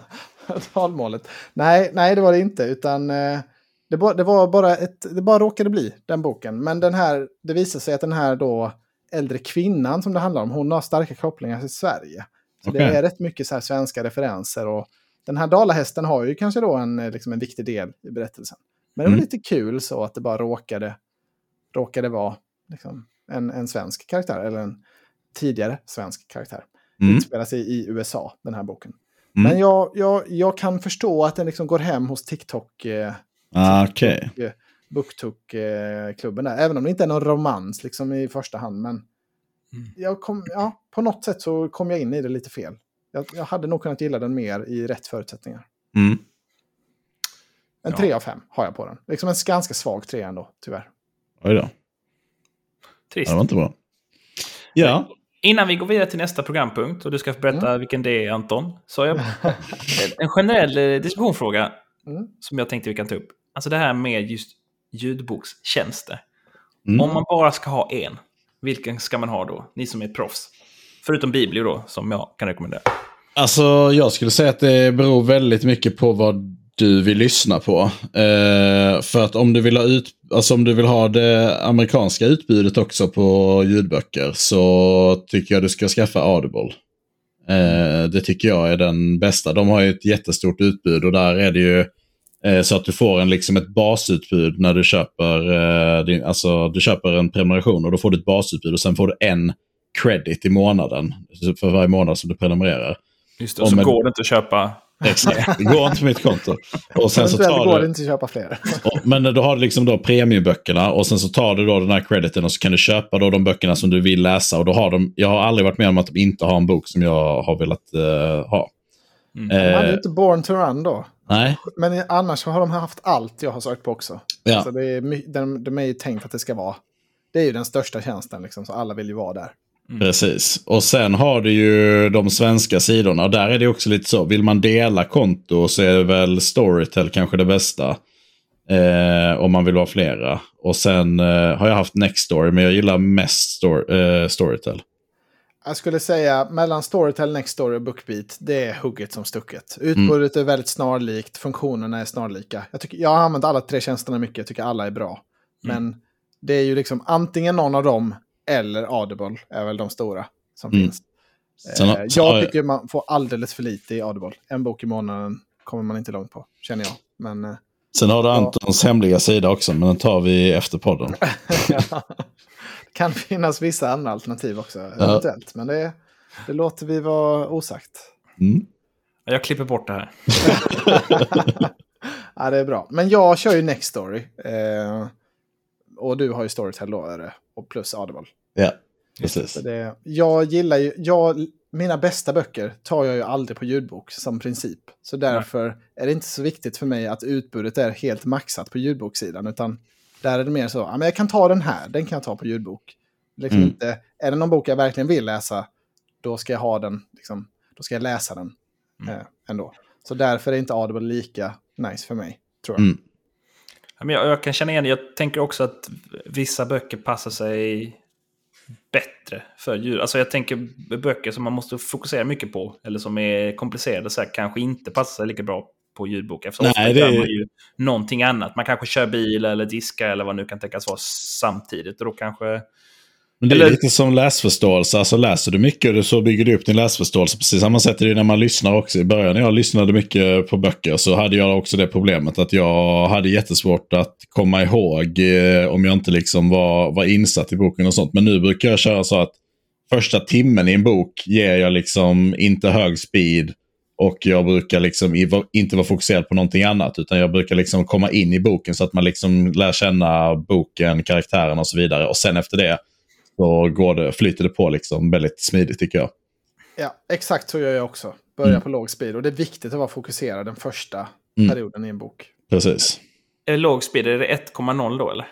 Speaker 1: dalmålet. Nej, nej, det var det inte, utan uh, det, ba, det, var bara ett, det bara råkade bli den boken. Men den här, det visade sig att den här då äldre kvinnan som det handlar om, hon har starka kopplingar till Sverige. Så okay. det är rätt mycket så svenska referenser och den här dalahästen har ju kanske då en, liksom en viktig del i berättelsen. Men det var mm. lite kul så att det bara råkade, råkade vara liksom, en, en svensk karaktär, eller en tidigare svensk karaktär. Mm. Utspelar sig i USA, den här boken. Mm. Men jag, jag, jag kan förstå att den liksom går hem hos TikTok. Eh,
Speaker 3: ah, okay. TikTok
Speaker 1: eh, där. Även om det inte är någon romans liksom, i första hand. Men mm. jag kom, ja, på något sätt så kom jag in i det lite fel. Jag, jag hade nog kunnat gilla den mer i rätt förutsättningar.
Speaker 3: Mm.
Speaker 1: En ja. 3 av 5 har jag på den. Liksom en ganska svag 3 ändå, tyvärr.
Speaker 3: Oj då.
Speaker 2: Trist.
Speaker 3: det var inte bra. Ja.
Speaker 2: Innan vi går vidare till nästa programpunkt och du ska berätta mm. vilken det är Anton. Så jag en generell eh, diskussionsfråga mm. som jag tänkte vi kan ta upp. Alltså det här med just ljudbokstjänster. Mm. Om man bara ska ha en, vilken ska man ha då? Ni som är proffs. Förutom Biblio då, som jag kan rekommendera.
Speaker 3: Alltså jag skulle säga att det beror väldigt mycket på vad du vill lyssna på. Eh, för att om du, vill ha ut, alltså om du vill ha det amerikanska utbudet också på ljudböcker så tycker jag du ska skaffa Audible. Eh, det tycker jag är den bästa. De har ju ett jättestort utbud och där är det ju eh, så att du får en, liksom ett basutbud när du köper, eh, din, alltså, du köper en prenumeration och då får du ett basutbud och sen får du en credit i månaden för varje månad som du prenumererar.
Speaker 2: Just det, och så med, går det inte att köpa
Speaker 3: Exakt, det går inte på mitt konto. Och sen så tar
Speaker 1: går det inte att köpa fler.
Speaker 3: men då har du liksom då premiumböckerna och sen så tar du då den här crediten och så kan du köpa då de böckerna som du vill läsa. Och då har de, jag har aldrig varit med om att de inte har en bok som jag har velat uh, ha.
Speaker 1: Mm. De hade ju inte Born to Run då.
Speaker 3: Nej.
Speaker 1: Men annars har de haft allt jag har sökt på också. Ja. Alltså det är, de, de är ju tänkt att det ska vara. Det är ju den största tjänsten, liksom, så alla vill ju vara där.
Speaker 3: Mm. Precis. Och sen har du ju de svenska sidorna. Och där är det också lite så. Vill man dela konto så är väl Storytel kanske det bästa. Eh, om man vill vara flera. Och sen eh, har jag haft Nextory, men jag gillar mest story, eh, Storytel.
Speaker 1: Jag skulle säga mellan Storytel, Nextory och Bookbeat, det är hugget som stucket. Utbudet mm. är väldigt snarlikt, funktionerna är snarlika. Jag, tycker, jag har använt alla tre tjänsterna mycket, jag tycker alla är bra. Mm. Men det är ju liksom antingen någon av dem eller Audible är väl de stora som mm. finns. Sen, eh, jag tycker man får alldeles för lite i Audible. En bok i månaden kommer man inte långt på, känner jag. Men, eh,
Speaker 3: Sen har du Antons ja. hemliga sida också, men den tar vi efter podden.
Speaker 1: ja. Det kan finnas vissa andra alternativ också, ja. eventuellt. Men det, det låter vi vara osagt.
Speaker 3: Mm.
Speaker 2: Jag klipper bort det här.
Speaker 1: ja, det är bra. Men jag kör ju Nextory. Eh, och du har ju Storytel då, och plus Audible.
Speaker 3: Ja, precis.
Speaker 1: Det, jag gillar ju, jag, mina bästa böcker tar jag ju aldrig på ljudbok som princip. Så därför Nej. är det inte så viktigt för mig att utbudet är helt maxat på ljudboksidan. Utan där är det mer så, ja, men jag kan ta den här, den kan jag ta på ljudbok. Liksom mm. inte, är det någon bok jag verkligen vill läsa, då ska jag ha den, liksom, då ska jag läsa den mm. eh, ändå. Så därför är inte Audible lika nice för mig, tror jag. Mm.
Speaker 2: Jag, jag kan känna igen det. Jag tänker också att vissa böcker passar sig bättre för djur. Alltså jag tänker böcker som man måste fokusera mycket på, eller som är komplicerade, så här, kanske inte passar sig lika bra på ljudbok. Eftersom Nej, ofta det... gör man ju någonting annat. Man kanske kör bil eller diskar eller vad nu kan tänkas vara samtidigt. Och då kanske
Speaker 3: men det är lite som läsförståelse. Alltså läser du mycket så bygger du upp din läsförståelse. Precis samma sätt är det när man lyssnar också. I början när jag lyssnade mycket på böcker så hade jag också det problemet att jag hade jättesvårt att komma ihåg eh, om jag inte liksom var, var insatt i boken och sånt. Men nu brukar jag köra så att första timmen i en bok ger jag liksom inte hög speed. Och jag brukar liksom inte vara fokuserad på någonting annat. Utan jag brukar liksom komma in i boken så att man liksom lär känna boken, karaktären och så vidare. Och sen efter det så går det, flyter det på liksom väldigt smidigt tycker jag.
Speaker 1: Ja, exakt så gör jag också. Börja mm. på låg speed. Och det är viktigt att vara fokuserad den första mm. perioden i en bok.
Speaker 3: Precis.
Speaker 2: Är det låg speed? Är det 1,0 då eller?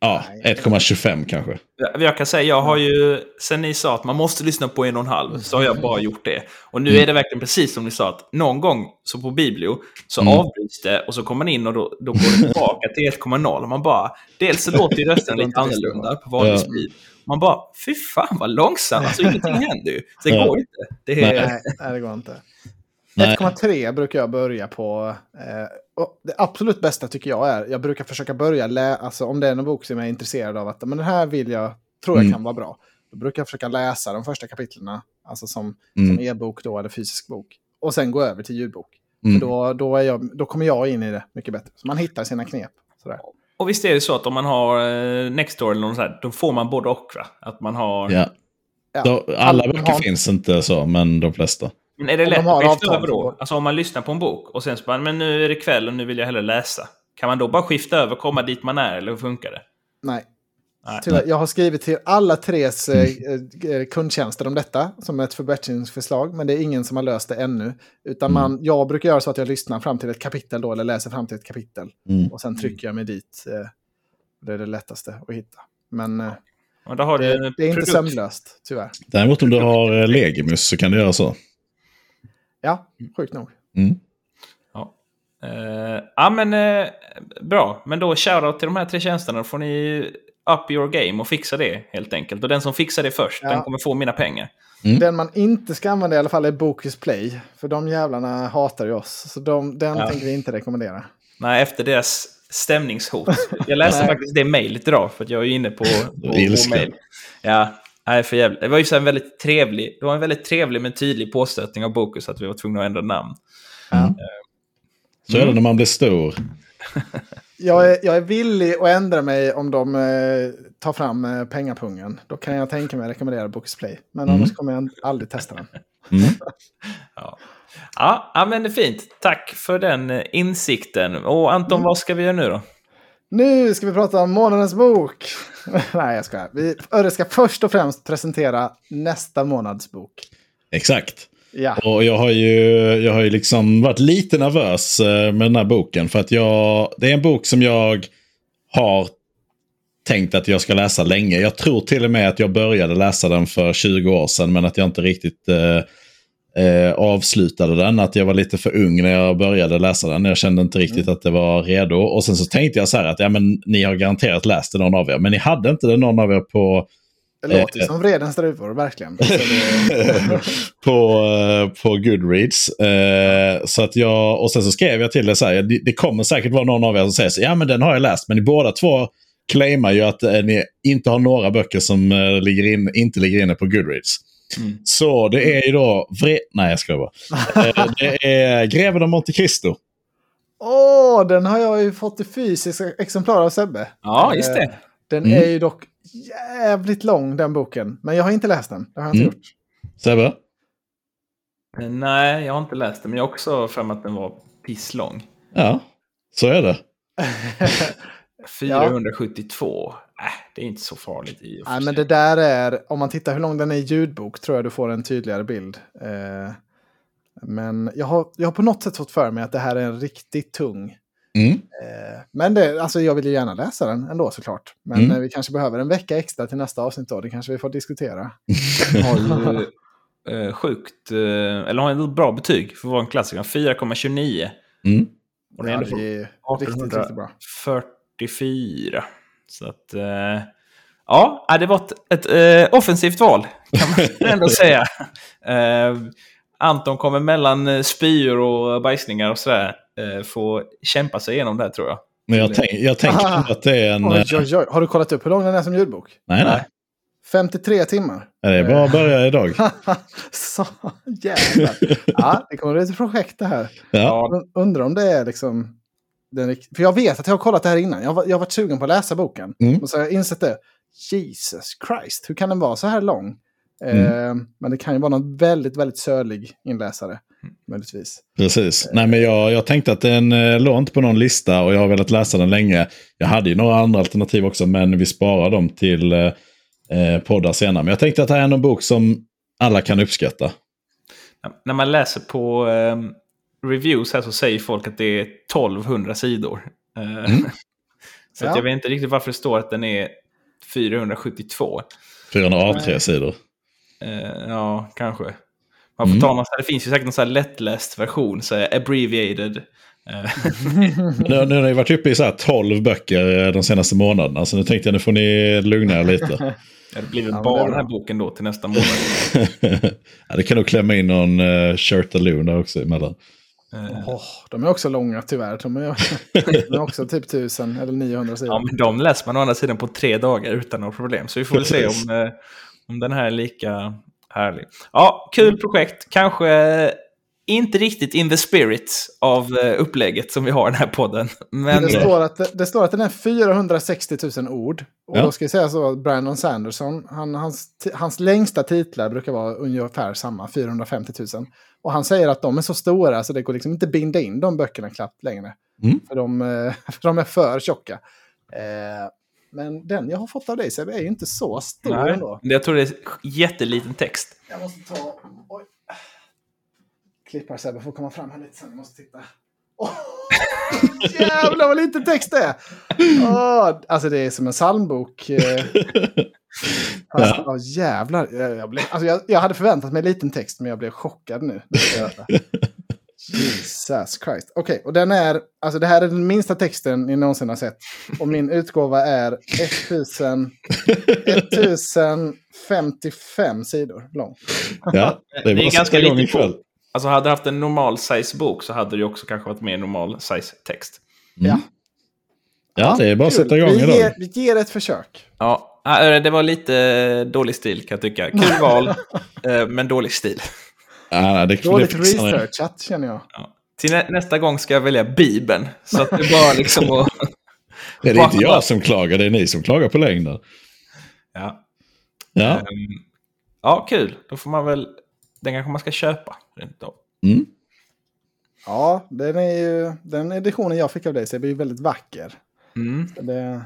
Speaker 3: Ja, 1,25 kanske.
Speaker 2: Jag kan säga, jag har ju, sen ni sa att man måste lyssna på en och en halv, så har jag bara gjort det. Och nu mm. är det verkligen precis som ni sa, att någon gång så på Biblio så mm. avbryts det och så kommer man in och då, då går det tillbaka till 1,0 och man bara, dels så låter ju rösten lite annorlunda på vanlig ja. speed. Man bara, fy fan vad långsam, alltså ingenting händer ju. Det ja. går inte.
Speaker 1: Det är... Nej, det går inte. 1,3 brukar jag börja på. Eh, det absolut bästa tycker jag är, jag brukar försöka börja läsa, alltså om det är en bok som jag är intresserad av, att men den här vill jag, tror jag mm. kan vara bra. Då brukar jag försöka läsa de första kapitlen, alltså som, mm. som e-bok då, eller fysisk bok. Och sen gå över till ljudbok. Mm. För då, då, är jag, då kommer jag in i det mycket bättre. Så man hittar sina knep. Sådär.
Speaker 2: Och visst är det så att om man har eh, Nextdoor eller något sånt, då får man både och va? Att man har...
Speaker 3: Ja. ja. Alla böcker har... finns inte så, men de flesta.
Speaker 2: Men är det lätt de att skifta över då? Alltså om man lyssnar på en bok och sen så bara, men nu är det kväll och nu vill jag hellre läsa. Kan man då bara skifta över och komma dit man är eller hur funkar det?
Speaker 1: Nej. Nej. Jag har skrivit till alla tres eh, eh, kundtjänster om detta som ett förbättringsförslag, men det är ingen som har löst det ännu. Utan man, mm. jag brukar göra så att jag lyssnar fram till ett kapitel då, eller läser fram till ett kapitel. Mm. Och sen trycker jag mig dit. Eh, det är det lättaste att hitta. Men eh, det, det, är inte sömnlöst, tyvärr.
Speaker 3: Däremot om du har Legimus så kan du göra så.
Speaker 1: Ja, sjukt nog.
Speaker 3: Mm.
Speaker 2: Ja. Uh, ja, men uh, bra. Men då shoutout till de här tre tjänsterna. Då får ni up your game och fixa det helt enkelt. Och den som fixar det först, ja. den kommer få mina pengar.
Speaker 1: Mm. Den man inte ska använda i alla fall är Bokus Play. För de jävlarna hatar ju oss. Så de, den ja. tänker vi inte rekommendera.
Speaker 2: Nej, efter deras stämningshot. Jag läste faktiskt det mejlet idag, för att jag är inne på, på, på mejl. Ja, Nej, för jävligt. Det var ju så en väldigt trevlig, det var en väldigt trevlig men tydlig påstötning av Bokus att vi var tvungna att ändra namn.
Speaker 3: Mm. Så är det när man blir stor.
Speaker 1: jag, är, jag är villig att ändra mig om de eh, tar fram eh, pengapungen. Då kan jag tänka mig att rekommendera Bokus Play. Men mm. annars kommer jag aldrig testa den.
Speaker 3: Mm.
Speaker 2: ja. Ja, men det är fint. Tack för den eh, insikten. Och Anton, mm. vad ska vi göra nu då?
Speaker 1: Nu ska vi prata om månadens bok. Nej, jag skojar. Vi, ska först och främst presentera nästa månads bok.
Speaker 3: Exakt. Ja. Och jag har ju, jag har ju liksom varit lite nervös eh, med den här boken. För att jag, det är en bok som jag har tänkt att jag ska läsa länge. Jag tror till och med att jag började läsa den för 20 år sedan. Men att jag inte riktigt eh, eh, avslutade den. Att jag var lite för ung när jag började läsa den. Jag kände inte riktigt mm. att det var redo. Och sen så tänkte jag så här att ja, men, ni har garanterat läst det någon av er. Men ni hade inte det någon av er på...
Speaker 1: Det låter eh, som Vredens druvor, verkligen.
Speaker 3: på, eh, på Goodreads. Eh, så att jag, och sen så skrev jag till det så här, det, det, kommer säkert vara någon av er som säger så ja men den har jag läst. Men ni båda två claimar ju att ni inte har några böcker som ligger in, inte ligger inne på Goodreads. Mm. Så det är ju då... Vre Nej, jag skojar bara. Det är Greven av Monte Cristo.
Speaker 1: Åh, oh, den har jag ju fått i fysiska exemplar av Sebbe.
Speaker 2: Ja, just det.
Speaker 1: Den mm. är ju dock jävligt lång, den boken. Men jag har inte läst den. Det har jag inte mm. gjort.
Speaker 3: Sebbe?
Speaker 2: Eh, nej, jag har inte läst den. Men jag har också för att den var pisslång.
Speaker 3: Ja, så är det.
Speaker 2: 472. Äh, det är inte så farligt i
Speaker 1: och Nej, men det där är, om man tittar hur lång den är i ljudbok tror jag du får en tydligare bild. Eh, men jag har, jag har på något sätt fått för mig att det här är en riktigt tung.
Speaker 3: Mm.
Speaker 1: Eh, men det, alltså jag vill ju gärna läsa den ändå såklart. Men mm. eh, vi kanske behöver en vecka extra till nästa avsnitt då. Det kanske vi får diskutera.
Speaker 2: har ju eh, sjukt, eh, eller har en bra betyg för att vara en klassiker. 4,29.
Speaker 3: Mm.
Speaker 1: Och den ja, är, är riktigt, riktigt bra.
Speaker 2: 44. Så att... Eh, ja, det var ett, ett offensivt val, kan man ändå säga. Anton kommer mellan spyor och bajsningar och sådär få kämpa sig igenom det här tror jag.
Speaker 3: Men jag, tänk, jag tänker ah, att det är en...
Speaker 1: Oj, oj, oj. Har du kollat upp hur lång den är som ljudbok?
Speaker 3: Nej, nej.
Speaker 1: 53 timmar.
Speaker 3: Ja, det är bara att börja idag.
Speaker 1: Så jävlar. Ja, det kommer bli ett projekt det här. Ja. Undrar om det är liksom den, för jag vet att jag har kollat det här innan. Jag har, jag har varit sugen på att läsa boken.
Speaker 3: Mm.
Speaker 1: Och så har jag insett det. Jesus Christ, hur kan den vara så här lång? Mm. Eh, men det kan ju vara någon väldigt, väldigt sörlig inläsare. Möjligtvis.
Speaker 3: Precis. Eh. Nej, men jag, jag tänkte att den eh, låg inte på någon lista och jag har velat läsa den länge. Jag hade ju några andra alternativ också, men vi sparar dem till eh, eh poddar senare. Men jag tänkte att det här är en bok som alla kan uppskatta.
Speaker 2: när man läser på um, reviews här så säger folk att det är 1200 sidor. Uh, mm. så ja. jag vet inte riktigt varför det står att den är 472.
Speaker 3: 403 sidor.
Speaker 2: Uh, ja, kanske. Man får mm. ta någon, det finns ju säkert någon så här lättläst version, så abbreviated.
Speaker 3: nu, nu har ni varit uppe i så här 12 böcker de senaste månaderna, så nu tänkte jag nu får ni lugna er lite.
Speaker 2: Ja, det blir väl ja, bara den här boken då till nästa månad.
Speaker 3: ja, det kan nog klämma in någon uh, eh, Shirtaloon där också emellan.
Speaker 1: Uh. Oh, de är också långa tyvärr. De är, de är också typ 1000 eller 900 sidor.
Speaker 2: Ja, men de läser man å andra sidan på tre dagar utan några problem. Så vi får väl se om, uh, om den här är lika härlig. Ja, kul projekt. Kanske inte riktigt in the spirit av eh, upplägget som vi har i den här podden. Men...
Speaker 1: Det, står att, det står att den är 460 000 ord. Och ja. då ska jag säga så att Brandon Sanderson, han, hans, hans längsta titlar brukar vara ungefär samma, 450 000. Och han säger att de är så stora så det går liksom inte binda in de böckerna knappt längre. Mm. För, de, eh, för de är för tjocka. Eh, men den jag har fått av dig Sebbe är ju inte så stor Nej, ändå.
Speaker 2: Jag tror det är jätteliten text.
Speaker 1: Jag måste ta... Oj klippar Sebbe får komma fram här lite sen. Jag måste titta. Oh, jävlar vad lite text det är! Oh, alltså det är som en psalmbok. Eh. Alltså, ja. oh, jävlar. Jag, jag, blev, alltså jag, jag, hade förväntat mig liten text men jag blev chockad nu. Jesus Christ. Okej, okay, och den är, alltså det här är den minsta texten ni någonsin har sett. Och min utgåva är 1000, 1055 sidor lång.
Speaker 3: Ja, det är, det är ganska lite.
Speaker 2: Alltså hade du haft en normal size bok så hade det också kanske varit mer normal size text.
Speaker 3: Mm. Ja. Ja, det är bara att sätta igång vi
Speaker 1: idag. Ger, vi ger ett försök.
Speaker 2: Ja, äh, det var lite dålig stil kan jag tycka. Kul val, äh, men dålig stil.
Speaker 3: Ja, det
Speaker 1: Dåligt researchat känner jag.
Speaker 2: Ja. Till nä nästa gång ska jag välja Bibeln. Så att det bara liksom att...
Speaker 3: det är inte jag som klagar, det är ni som klagar på längden.
Speaker 2: Ja.
Speaker 3: Ja.
Speaker 2: Um, ja, kul. Då får man väl den kanske man ska köpa.
Speaker 3: Mm.
Speaker 1: Ja, den, är ju, den editionen jag fick av dig så är ju väldigt vacker.
Speaker 2: Mm.
Speaker 1: Det,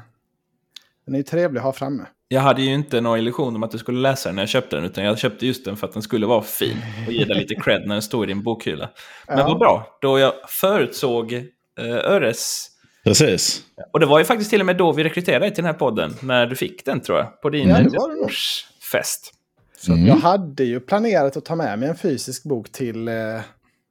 Speaker 1: den är ju trevlig att ha framme.
Speaker 2: Jag hade ju inte någon illusion om att du skulle läsa den när jag köpte den, utan jag köpte just den för att den skulle vara fin och ge dig lite cred när den står i din bokhylla. Men ja. vad bra, då jag förutsåg uh, Öres
Speaker 3: Precis.
Speaker 2: Och det var ju faktiskt till och med då vi rekryterade dig till den här podden, när du fick den tror jag, på din ja, fest.
Speaker 1: Så mm. jag hade ju planerat att ta med mig en fysisk bok till eh,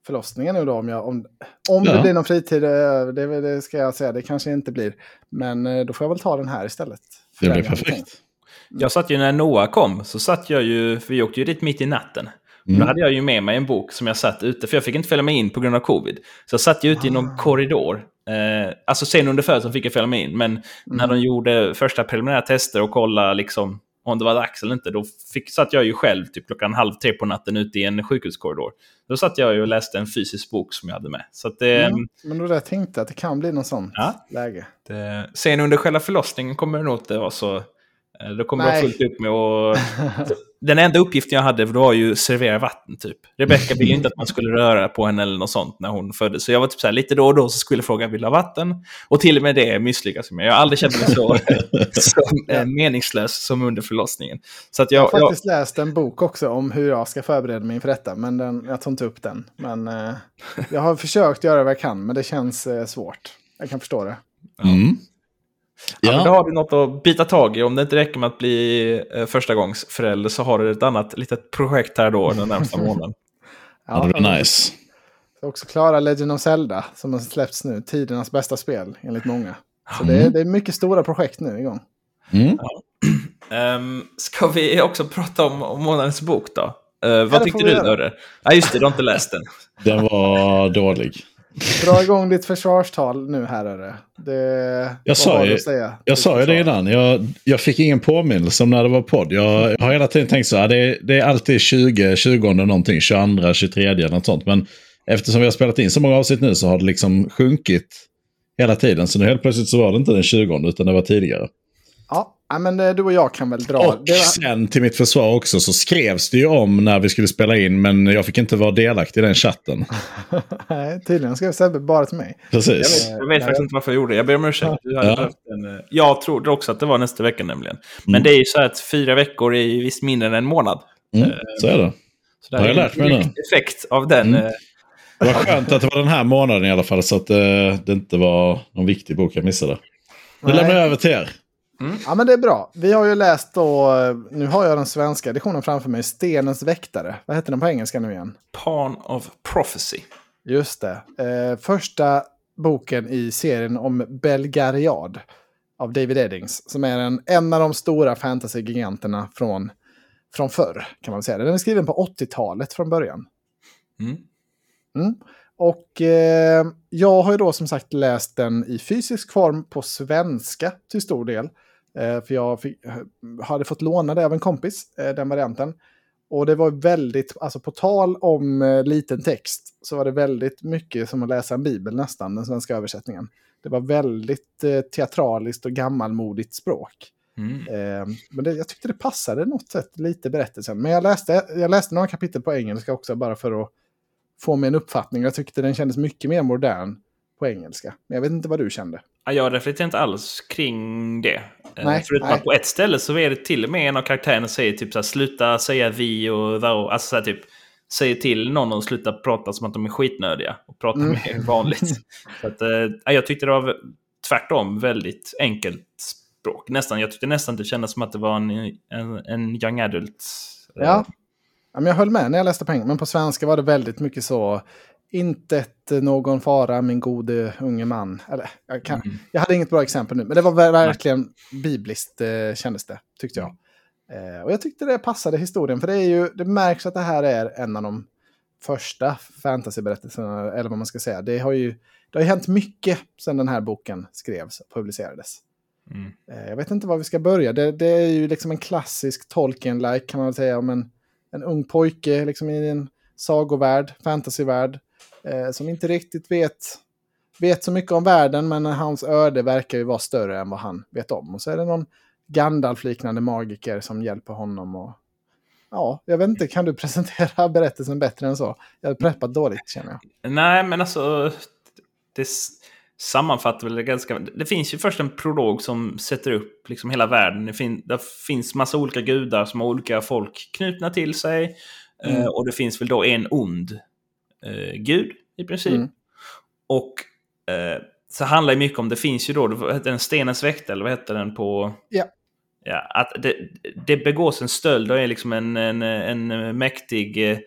Speaker 1: förlossningen nu då. Om, jag, om, om ja. det blir någon fritid, eh, det, det, ska jag säga, det kanske inte blir. Men eh, då får jag väl ta den här istället.
Speaker 3: Det blir perfekt.
Speaker 2: Jag satt ju när Noah kom, så satt jag ju, för vi åkte ju dit mitt i natten. Mm. Då hade jag ju med mig en bok som jag satt ute, för jag fick inte följa med in på grund av covid. Så jag satt ju ute i någon ah. korridor. Eh, alltså sen under födelsen fick jag följa med in, men mm. när de gjorde första preliminära tester och kolla liksom om det var dags eller inte, då fick, satt jag ju själv typ klockan halv tre på natten ute i en sjukhuskorridor. Då satt jag ju och läste en fysisk bok som jag hade med. Så det, mm,
Speaker 1: men då jag tänkte att det kan bli något sånt ja, läge.
Speaker 2: Det, sen under själva förlossningen kommer det nog inte vara så Eh, då kommer jag fullt upp med att... Den enda uppgiften jag hade var ju servera vatten typ. Rebecka ville inte att man skulle röra på henne eller något sånt när hon föddes. Så jag var typ så här, lite då och då så skulle jag fråga vill du ha vatten? Och till och med det misslyckas jag med. Jag har aldrig känt mig så, så eh, meningslös som under förlossningen. Så att jag,
Speaker 1: jag har faktiskt jag... läst en bok också om hur jag ska förbereda mig inför detta. Men den, jag tar inte upp den. Men eh, jag har försökt göra vad jag kan, men det känns eh, svårt. Jag kan förstå det.
Speaker 3: Mm.
Speaker 2: Ja. ja. då har du något att bita tag i. Om det inte räcker med att bli eh, förstagångsförälder så har du ett annat litet projekt här då den närmsta månaden.
Speaker 3: ja, det var nice.
Speaker 1: Jag också klara Legend of Zelda som har släppts nu. Tidernas bästa spel enligt många. Så mm. det, är, det är mycket stora projekt nu igång.
Speaker 3: Mm.
Speaker 2: Ja. Um, ska vi också prata om, om månadens bok då? Uh, vad tyckte du Dörre? Ja, just det, du har inte läst den.
Speaker 3: Den var dålig.
Speaker 1: Dra igång ditt försvarstal nu här är det. det
Speaker 3: jag sa ju, jag sa ju det innan. Jag, jag fick ingen påminnelse om när det var podd. Jag, jag har hela tiden tänkt så här. Det, det, är alltid 20, 20 någonting, 22, 23 eller något sånt. Men eftersom vi har spelat in så många avsnitt nu så har det liksom sjunkit hela tiden. Så nu helt plötsligt så var det inte den 20 utan det var tidigare.
Speaker 1: Ja, men eh, du och jag kan väl dra.
Speaker 3: Och var... sen till mitt försvar också så skrevs det ju om när vi skulle spela in men jag fick inte vara delaktig i den chatten.
Speaker 1: Nej, tydligen skrev Sebbe bara till mig.
Speaker 3: Precis.
Speaker 2: Jag vet, jag vet faktiskt inte varför jag gjorde det. Jag ber om ursäkt. Ja. En, eh, jag trodde också att det var nästa vecka nämligen. Men mm. det är ju så att fyra veckor är ju visst mindre än en månad.
Speaker 3: Mm, så är det.
Speaker 2: Så det har jag lärt mig nu. effekt av den. Mm. Eh,
Speaker 3: det var skönt att det var den här månaden i alla fall så att det, eh, det inte var någon viktig bok jag missade. Det lämnar jag över till er.
Speaker 1: Mm. Ja men det är bra. Vi har ju läst då, nu har jag den svenska editionen framför mig, Stenens väktare. Vad heter den på engelska nu igen?
Speaker 2: Pawn of Prophecy.
Speaker 1: Just det. Eh, första boken i serien om Belgariad av David Eddings. Som är en, en av de stora fantasy-giganterna från, från förr. kan man säga. Den är skriven på 80-talet från början. Mm. Mm. Och eh, jag har ju då som sagt läst den i fysisk form på svenska till stor del. Eh, för jag fick, hade fått låna det av en kompis, eh, den varianten. Och det var väldigt, alltså på tal om eh, liten text, så var det väldigt mycket som att läsa en bibel nästan, den svenska översättningen. Det var väldigt eh, teatraliskt och gammalmodigt språk. Mm. Eh, men det, jag tyckte det passade något sätt lite berättelsen. Men jag läste, jag läste några kapitel på engelska också bara för att få mig en uppfattning. Jag tyckte den kändes mycket mer modern på engelska. Men jag vet inte vad du kände.
Speaker 2: Jag reflekterar inte alls kring det. Eh, nej, Förutom nej. att på ett ställe så är det till och med en av karaktärerna säger typ så här, sluta säga vi och där. Alltså så här, typ säger till någon att sluta prata som att de är skitnödiga och prata mm. mer vanligt. så att, äh, jag tyckte det var tvärtom väldigt enkelt språk. Nästan, jag tyckte nästan det kändes som att det var en, en, en young adult.
Speaker 1: Ja. ja, men jag höll med när jag läste på engelska. Men på svenska var det väldigt mycket så inte någon fara, min gode unge man. Eller, jag, kan, mm. jag hade inget bra exempel nu, men det var verkligen bibliskt eh, kändes det, tyckte jag. Eh, och jag tyckte det passade historien, för det, är ju, det märks att det här är en av de första fantasyberättelserna, eller vad man ska säga. Det har ju, det har ju hänt mycket sedan den här boken skrevs och publicerades. Mm. Eh, jag vet inte var vi ska börja. Det, det är ju liksom en klassisk Tolkien-like kan man säga om en, en ung pojke liksom i en sagovärld, fantasyvärld eh, som inte riktigt vet, vet så mycket om världen, men hans öde verkar ju vara större än vad han vet om. Och så är det någon Gandalf-liknande magiker som hjälper honom. Och, ja, jag vet inte, kan du presentera berättelsen bättre än så? Jag har preppat dåligt känner jag.
Speaker 2: Nej, men alltså... Det sammanfattar väl det ganska... Det finns ju först en prolog som sätter upp liksom hela världen. Det, fin, det finns massa olika gudar som har olika folk knutna till sig. Mm. Uh, och det finns väl då en ond uh, gud i princip. Mm. Och uh, så handlar det mycket om, det finns ju då, vad heter den, Stenens väktare, eller vad heter den på...
Speaker 1: Ja.
Speaker 2: Ja, att det, det begås en stöld, det är liksom en, en, en mäktig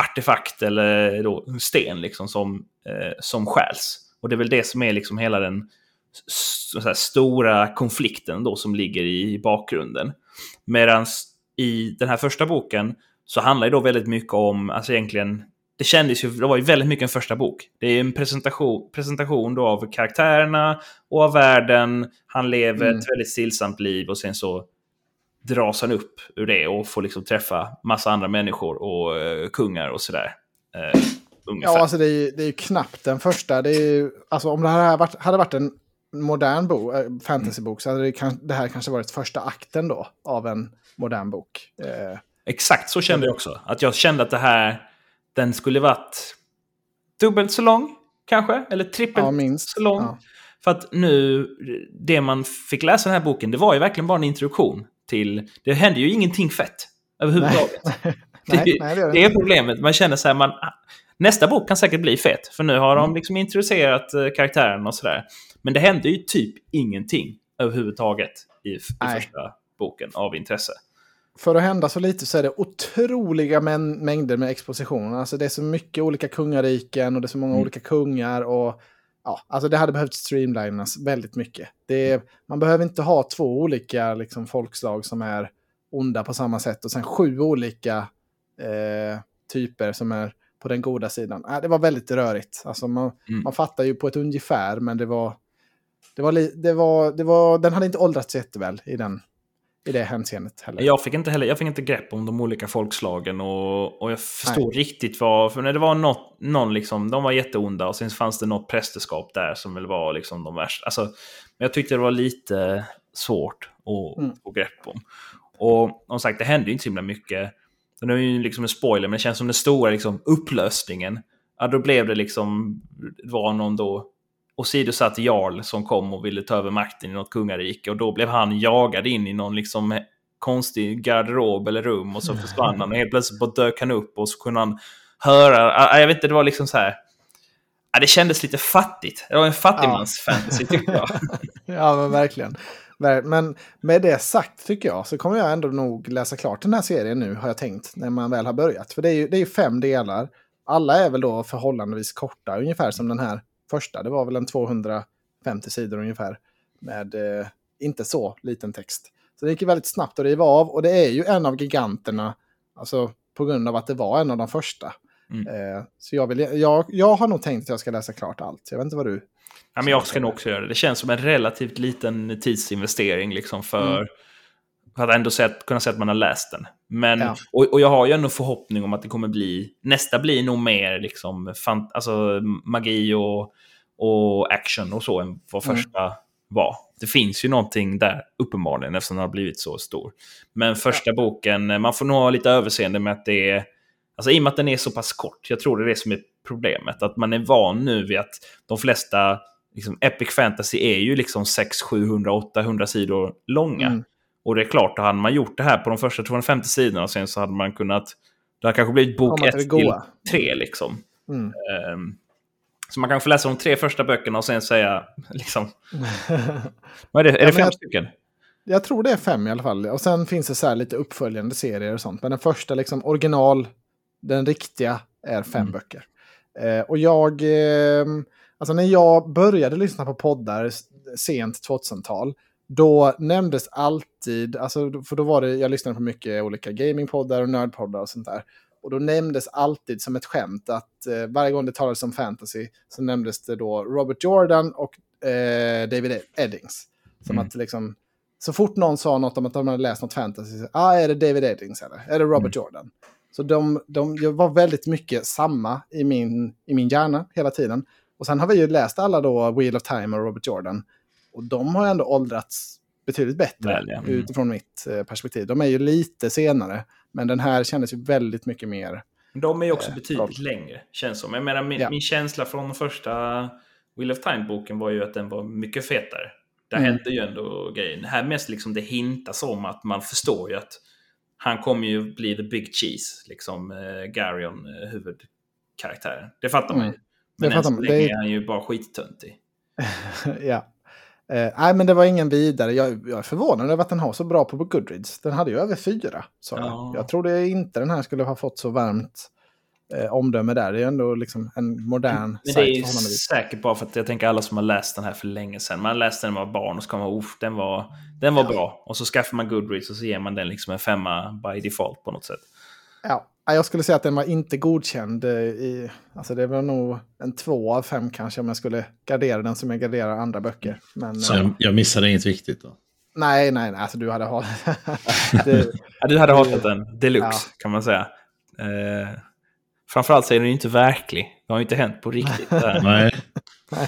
Speaker 2: artefakt eller då, en sten liksom som, eh, som stjäls. Och det är väl det som är liksom hela den här, stora konflikten då som ligger i bakgrunden. Medan i den här första boken så handlar det då väldigt mycket om, alltså egentligen, det kändes ju, det var ju väldigt mycket en första bok. Det är en presentation, presentation då av karaktärerna och av världen. Han lever mm. ett väldigt stillsamt liv och sen så dras han upp ur det och får liksom träffa massa andra människor och uh, kungar och sådär. Uh,
Speaker 1: ja, alltså det är, ju, det är ju knappt den första. Det är ju, alltså om det här varit, hade varit en modern bok, äh, fantasybok så hade det, det här kanske varit första akten då av en modern bok. Eh,
Speaker 2: Exakt så kände jag också. Att jag kände att det här, den skulle varit dubbelt så lång kanske, eller trippelt ja, så lång. Ja. För att nu, det man fick läsa i den här boken, det var ju verkligen bara en introduktion till... Det hände ju ingenting fett överhuvudtaget. Nej. det, nej, det, det, är problemet. Man känner så här, man, nästa bok kan säkert bli fet. För nu har mm. de liksom introducerat uh, karaktären och sådär. Men det hände ju typ ingenting överhuvudtaget i, i första boken av intresse.
Speaker 1: För att hända så lite så är det otroliga mängder med exposition. Alltså det är så mycket olika kungariken och det är så många mm. olika kungar. och ja, alltså det hade behövt streamlinas väldigt mycket. Det man behöver inte ha två olika liksom, folkslag som är onda på samma sätt och sen sju olika eh, typer som är på den goda sidan. Äh, det var väldigt rörigt. Alltså man, mm. man fattar ju på ett ungefär, men det var, det var, det var, det var, den hade inte åldrats jätteväl i den i det hänseendet heller.
Speaker 2: Jag fick inte, heller, jag fick inte grepp om de olika folkslagen och, och jag förstod Nej. riktigt vad... För när det var något, någon liksom, de var jätteonda och sen fanns det något prästerskap där som väl var liksom de värsta. Alltså, men jag tyckte det var lite svårt att mm. få grepp om. Och som sagt, det hände ju inte så himla mycket. Det är ju liksom en spoiler, men det känns som den stora liksom, upplösningen. Ja, då blev det liksom, det var någon då åsidosatt jarl som kom och ville ta över makten i något kungarike och då blev han jagad in i någon liksom konstig garderob eller rum och så försvann han och helt plötsligt bara dök han upp och så kunde han höra. Jag vet inte, det var liksom så här. Det kändes lite fattigt. Det var en fattigmansfantasy tyckte jag.
Speaker 1: ja, men verkligen. Men med det sagt tycker jag så kommer jag ändå nog läsa klart den här serien nu har jag tänkt när man väl har börjat. För det är ju det är fem delar. Alla är väl då förhållandevis korta, ungefär som den här första. Det var väl en 250 sidor ungefär med eh, inte så liten text. Så det gick väldigt snabbt att riva av och det är ju en av giganterna, alltså på grund av att det var en av de första. Mm. Eh, så jag, vill, jag, jag har nog tänkt att jag ska läsa klart allt. Jag vet inte vad du...
Speaker 2: Ja, men jag ska nog också göra det. Det känns som en relativt liten tidsinvestering liksom för, mm. För att ändå sett, kunna säga att man har läst den. Men, ja. och, och, jag har ju ändå förhoppning om att det kommer bli, nästa blir nog mer liksom, fan, alltså, magi och, och action och så än vad mm. första mm. var. Det finns ju någonting där uppenbarligen eftersom den har blivit så stor. Men första ja. boken, man får nog ha lite överseende med att det är Alltså i och med att den är så pass kort, jag tror det är det som är problemet. Att man är van nu vid att de flesta liksom, Epic Fantasy är ju liksom 600, 700, 800 sidor långa. Mm. Och det är klart, då hade man gjort det här på de första 250 sidorna och sen så hade man kunnat... Det hade kanske blivit bok 1 till 3 liksom. Mm. Um, så man kan få läsa de tre första böckerna och sen säga liksom... Vad är det? Är det fem jag, stycken?
Speaker 1: Jag tror det är fem i alla fall. Och sen finns det så lite uppföljande serier och sånt. Men den första liksom original den riktiga är fem mm. böcker. Eh, och jag, eh, alltså när jag började lyssna på poddar sent 2000-tal, då nämndes alltid, alltså, för då var det, jag lyssnade på mycket olika gamingpoddar och nördpoddar och sånt där. Och då nämndes alltid som ett skämt att eh, varje gång det talades om fantasy så nämndes det då Robert Jordan och eh, David Eddings. Som mm. att liksom, så fort någon sa något om att de hade läst något fantasy, så, ah, är det David Eddings eller? Är det Robert mm. Jordan? Så de, de var väldigt mycket samma i min, i min hjärna hela tiden. Och sen har vi ju läst alla då Wheel of Time och Robert Jordan. Och de har ändå åldrats betydligt bättre Väl, ja. mm. utifrån mitt eh, perspektiv. De är ju lite senare, men den här kändes ju väldigt mycket mer...
Speaker 2: De är ju också eh, betydligt längre, känns som. Jag menar, min, ja. min känsla från den första Wheel of Time-boken var ju att den var mycket fetare. Där mm. hände ju ändå grejen. Här mest liksom det hintas om att man förstår ju att han kommer ju bli the big cheese, liksom eh, Garion, eh, huvudkaraktären. Det fattar man ju. Mm. Men än så länge det... är han ju bara skittöntig.
Speaker 1: ja. Eh, nej, men det var ingen vidare. Jag, jag är förvånad över att den har så bra på Goodreads. Den hade ju över fyra. Så ja. Jag trodde inte den här skulle ha fått så varmt eh, omdöme där. Det är ändå liksom en modern
Speaker 2: Men det är säkert bara för att jag tänker alla som har läst den här för länge sedan. Man läste den när man var barn och så kan man den var, den var ja. bra. Och så skaffar man Goodreads och så ger man den liksom en femma by default på något sätt.
Speaker 1: Ja, jag skulle säga att den var inte godkänd. Eh, I, alltså det var nog en två av fem kanske om jag skulle gardera den som jag garderar andra böcker. Men,
Speaker 3: så jag, jag missade inget viktigt då?
Speaker 1: Nej, nej, nej. Alltså du hade hatat
Speaker 2: ja, Du hade hatat den deluxe ja. kan man säga. Eh, Framförallt så är den ju inte verklig. Det har ju inte hänt på riktigt.
Speaker 3: Nej,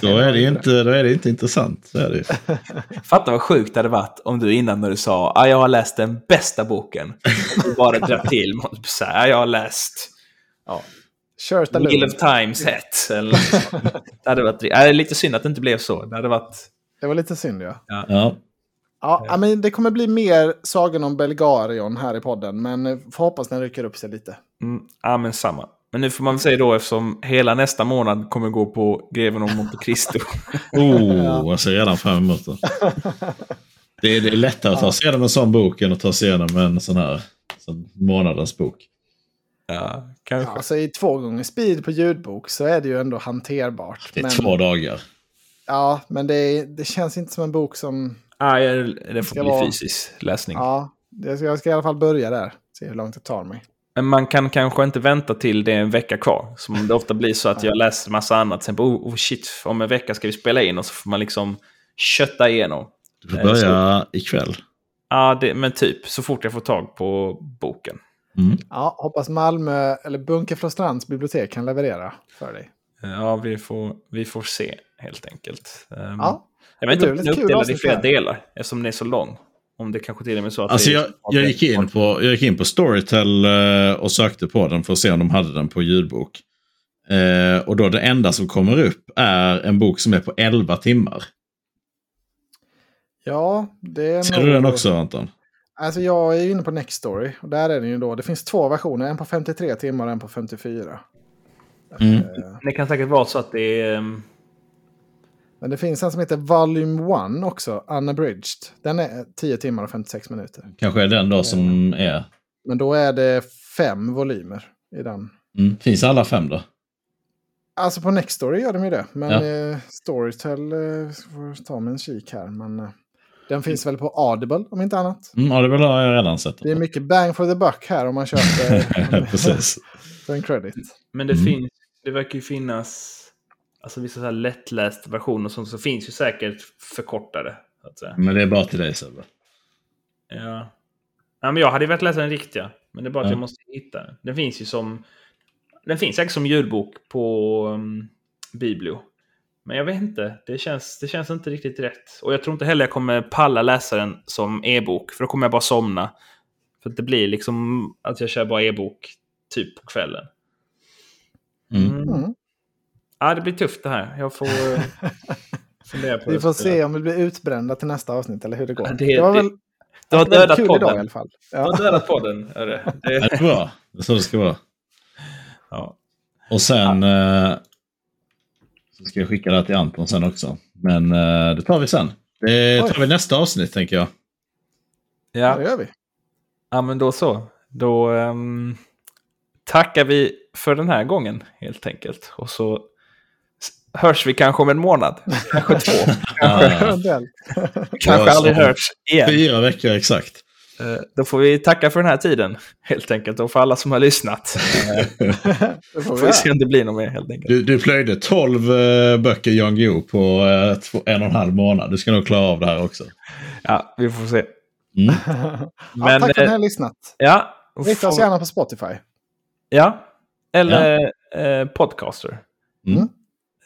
Speaker 3: då är det ju inte, då är det inte intressant. Det är det.
Speaker 2: Fatta vad sjukt det hade varit om du innan när du sa att ah, jag har läst den bästa boken. Du bara drar till och säger att ah, jag har läst ja, Wheel of Times het. Eller, det hade varit äh, lite synd att det inte blev så. Det hade varit...
Speaker 1: Det var lite synd ja.
Speaker 3: ja. ja.
Speaker 1: Ja, men det kommer bli mer Sagan om Belgarion här i podden, men får hoppas den rycker upp sig lite.
Speaker 2: Mm, ja, men samma. Men nu får man väl säga då eftersom hela nästa månad kommer gå på Greven av Monte Cristo.
Speaker 3: oh, jag ser redan fram emot det. Det är, det är lättare att ta sig igenom en sån bok än att ta sig igenom en sån här sån månadens bok.
Speaker 2: Ja, kanske. Ja,
Speaker 1: alltså i två gånger speed på ljudbok så är det ju ändå hanterbart.
Speaker 3: Det är men... två dagar.
Speaker 1: Ja, men det, det känns inte som en bok som...
Speaker 2: Nej, det får bli vara... fysisk läsning.
Speaker 1: Ja, jag ska i alla fall börja där. Se hur långt det tar mig.
Speaker 2: Men man kan kanske inte vänta till det är en vecka kvar. Som det ofta blir så att jag läser massa annat. Sen på oh, oh shit, om en vecka ska vi spela in och så får man liksom kötta igenom.
Speaker 3: Du får börja så, ikväll.
Speaker 2: Ja, det, men typ så fort jag får tag på boken.
Speaker 1: Mm. Ja, hoppas Malmö eller Bunkeflostrands bibliotek kan leverera för dig.
Speaker 2: Ja, vi får, vi får se helt enkelt. Um, ja, jag vet inte om den är uppdelad i flera delar eftersom den är så lång. Om det kanske till och med så att
Speaker 3: alltså jag, jag, gick in på, jag gick in på Storytel eh, och sökte på den för att se om de hade den på ljudbok. Eh, och då det enda som kommer upp är en bok som är på 11 timmar.
Speaker 1: Ja, det är
Speaker 3: Ser nog... du den också Anton?
Speaker 1: Alltså jag är inne på Next Story. Och där är det ju då. Det finns två versioner. En på 53 timmar och en på 54.
Speaker 2: Mm. Uh, det kan säkert vara så att det är...
Speaker 1: Men det finns en som heter Volume 1 också. Unabridged. Den är 10 timmar och 56 minuter.
Speaker 3: Kanske är den då som är...
Speaker 1: Men då är det fem volymer i den.
Speaker 3: Mm. Finns alla fem då?
Speaker 1: Alltså på Nextory gör de ju det. Men ja. eh, Storytel eh, får ta med en kik här. Men eh, den finns väl på Audible om inte annat.
Speaker 3: Mm, Audible har jag redan sett.
Speaker 1: Det är mycket bang for the buck här om man köper
Speaker 3: Precis.
Speaker 1: en credit.
Speaker 2: Men det, mm. finns, det verkar ju finnas alltså vissa så här lättlästa versioner som så finns ju säkert förkortade. Att säga.
Speaker 3: Men det är bara till dig Sebbe.
Speaker 2: Ja. ja men jag hade velat läsa den riktiga. Men det är bara att jag måste hitta den. Den finns ju som... Den finns säkert som ljudbok på um, Biblio. Men jag vet inte. Det känns, det känns inte riktigt rätt. Och jag tror inte heller jag kommer palla läsa den som e-bok. För då kommer jag bara somna. För det blir liksom att jag kör bara e-bok typ på kvällen. Mm. Mm. Ja, det blir tufft det här. Jag får fundera på
Speaker 1: det. Vi får se om vi blir utbrända till nästa avsnitt eller hur det går.
Speaker 2: det, det var väl du har dödat podden. Idag, i alla fall. Ja. Du har dödat podden. Är det.
Speaker 3: Det... är bra. Det är så det ska vara. Ja. Och sen ja. eh, så ska jag skicka det här till Anton sen också. Men eh, det tar vi sen. Det tar Oj. vi nästa avsnitt tänker jag.
Speaker 1: Ja, det gör vi.
Speaker 2: Ja, men då så. Då um, tackar vi för den här gången helt enkelt. Och så hörs vi kanske om en månad. Kanske två. kanske kanske aldrig hörs igen.
Speaker 3: Fyra veckor exakt.
Speaker 2: Uh, då får vi tacka för den här tiden helt enkelt och för alla som har lyssnat. Uh, får vi se om det blir något mer helt enkelt.
Speaker 3: Du, du plöjde tolv uh, böcker Jan Guillou på två, en och en halv månad. Du ska nog klara av det här också.
Speaker 2: Ja, vi får se.
Speaker 1: Mm. Men, ja, tack för att ni har lyssnat.
Speaker 2: Ja.
Speaker 1: Rikta oss gärna på Spotify.
Speaker 2: Ja, eller ja. Podcaster. Mm.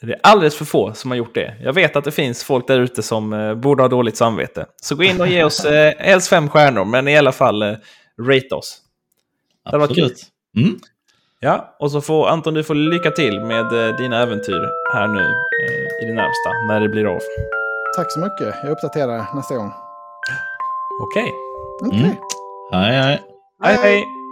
Speaker 2: Det är alldeles för få som har gjort det. Jag vet att det finns folk där ute som eh, borde ha dåligt samvete. Så gå in och ge oss eh, helst fem stjärnor, men i alla fall eh, rate oss.
Speaker 3: Det var kul. Mm.
Speaker 2: Ja, och så får Anton, du får lycka till med eh, dina äventyr här nu eh, i det närmsta, när det blir av.
Speaker 1: Tack så mycket. Jag uppdaterar nästa gång.
Speaker 2: Okej.
Speaker 1: Okay. Okay. Mm.
Speaker 3: Hej, hej.
Speaker 2: Hej, hej.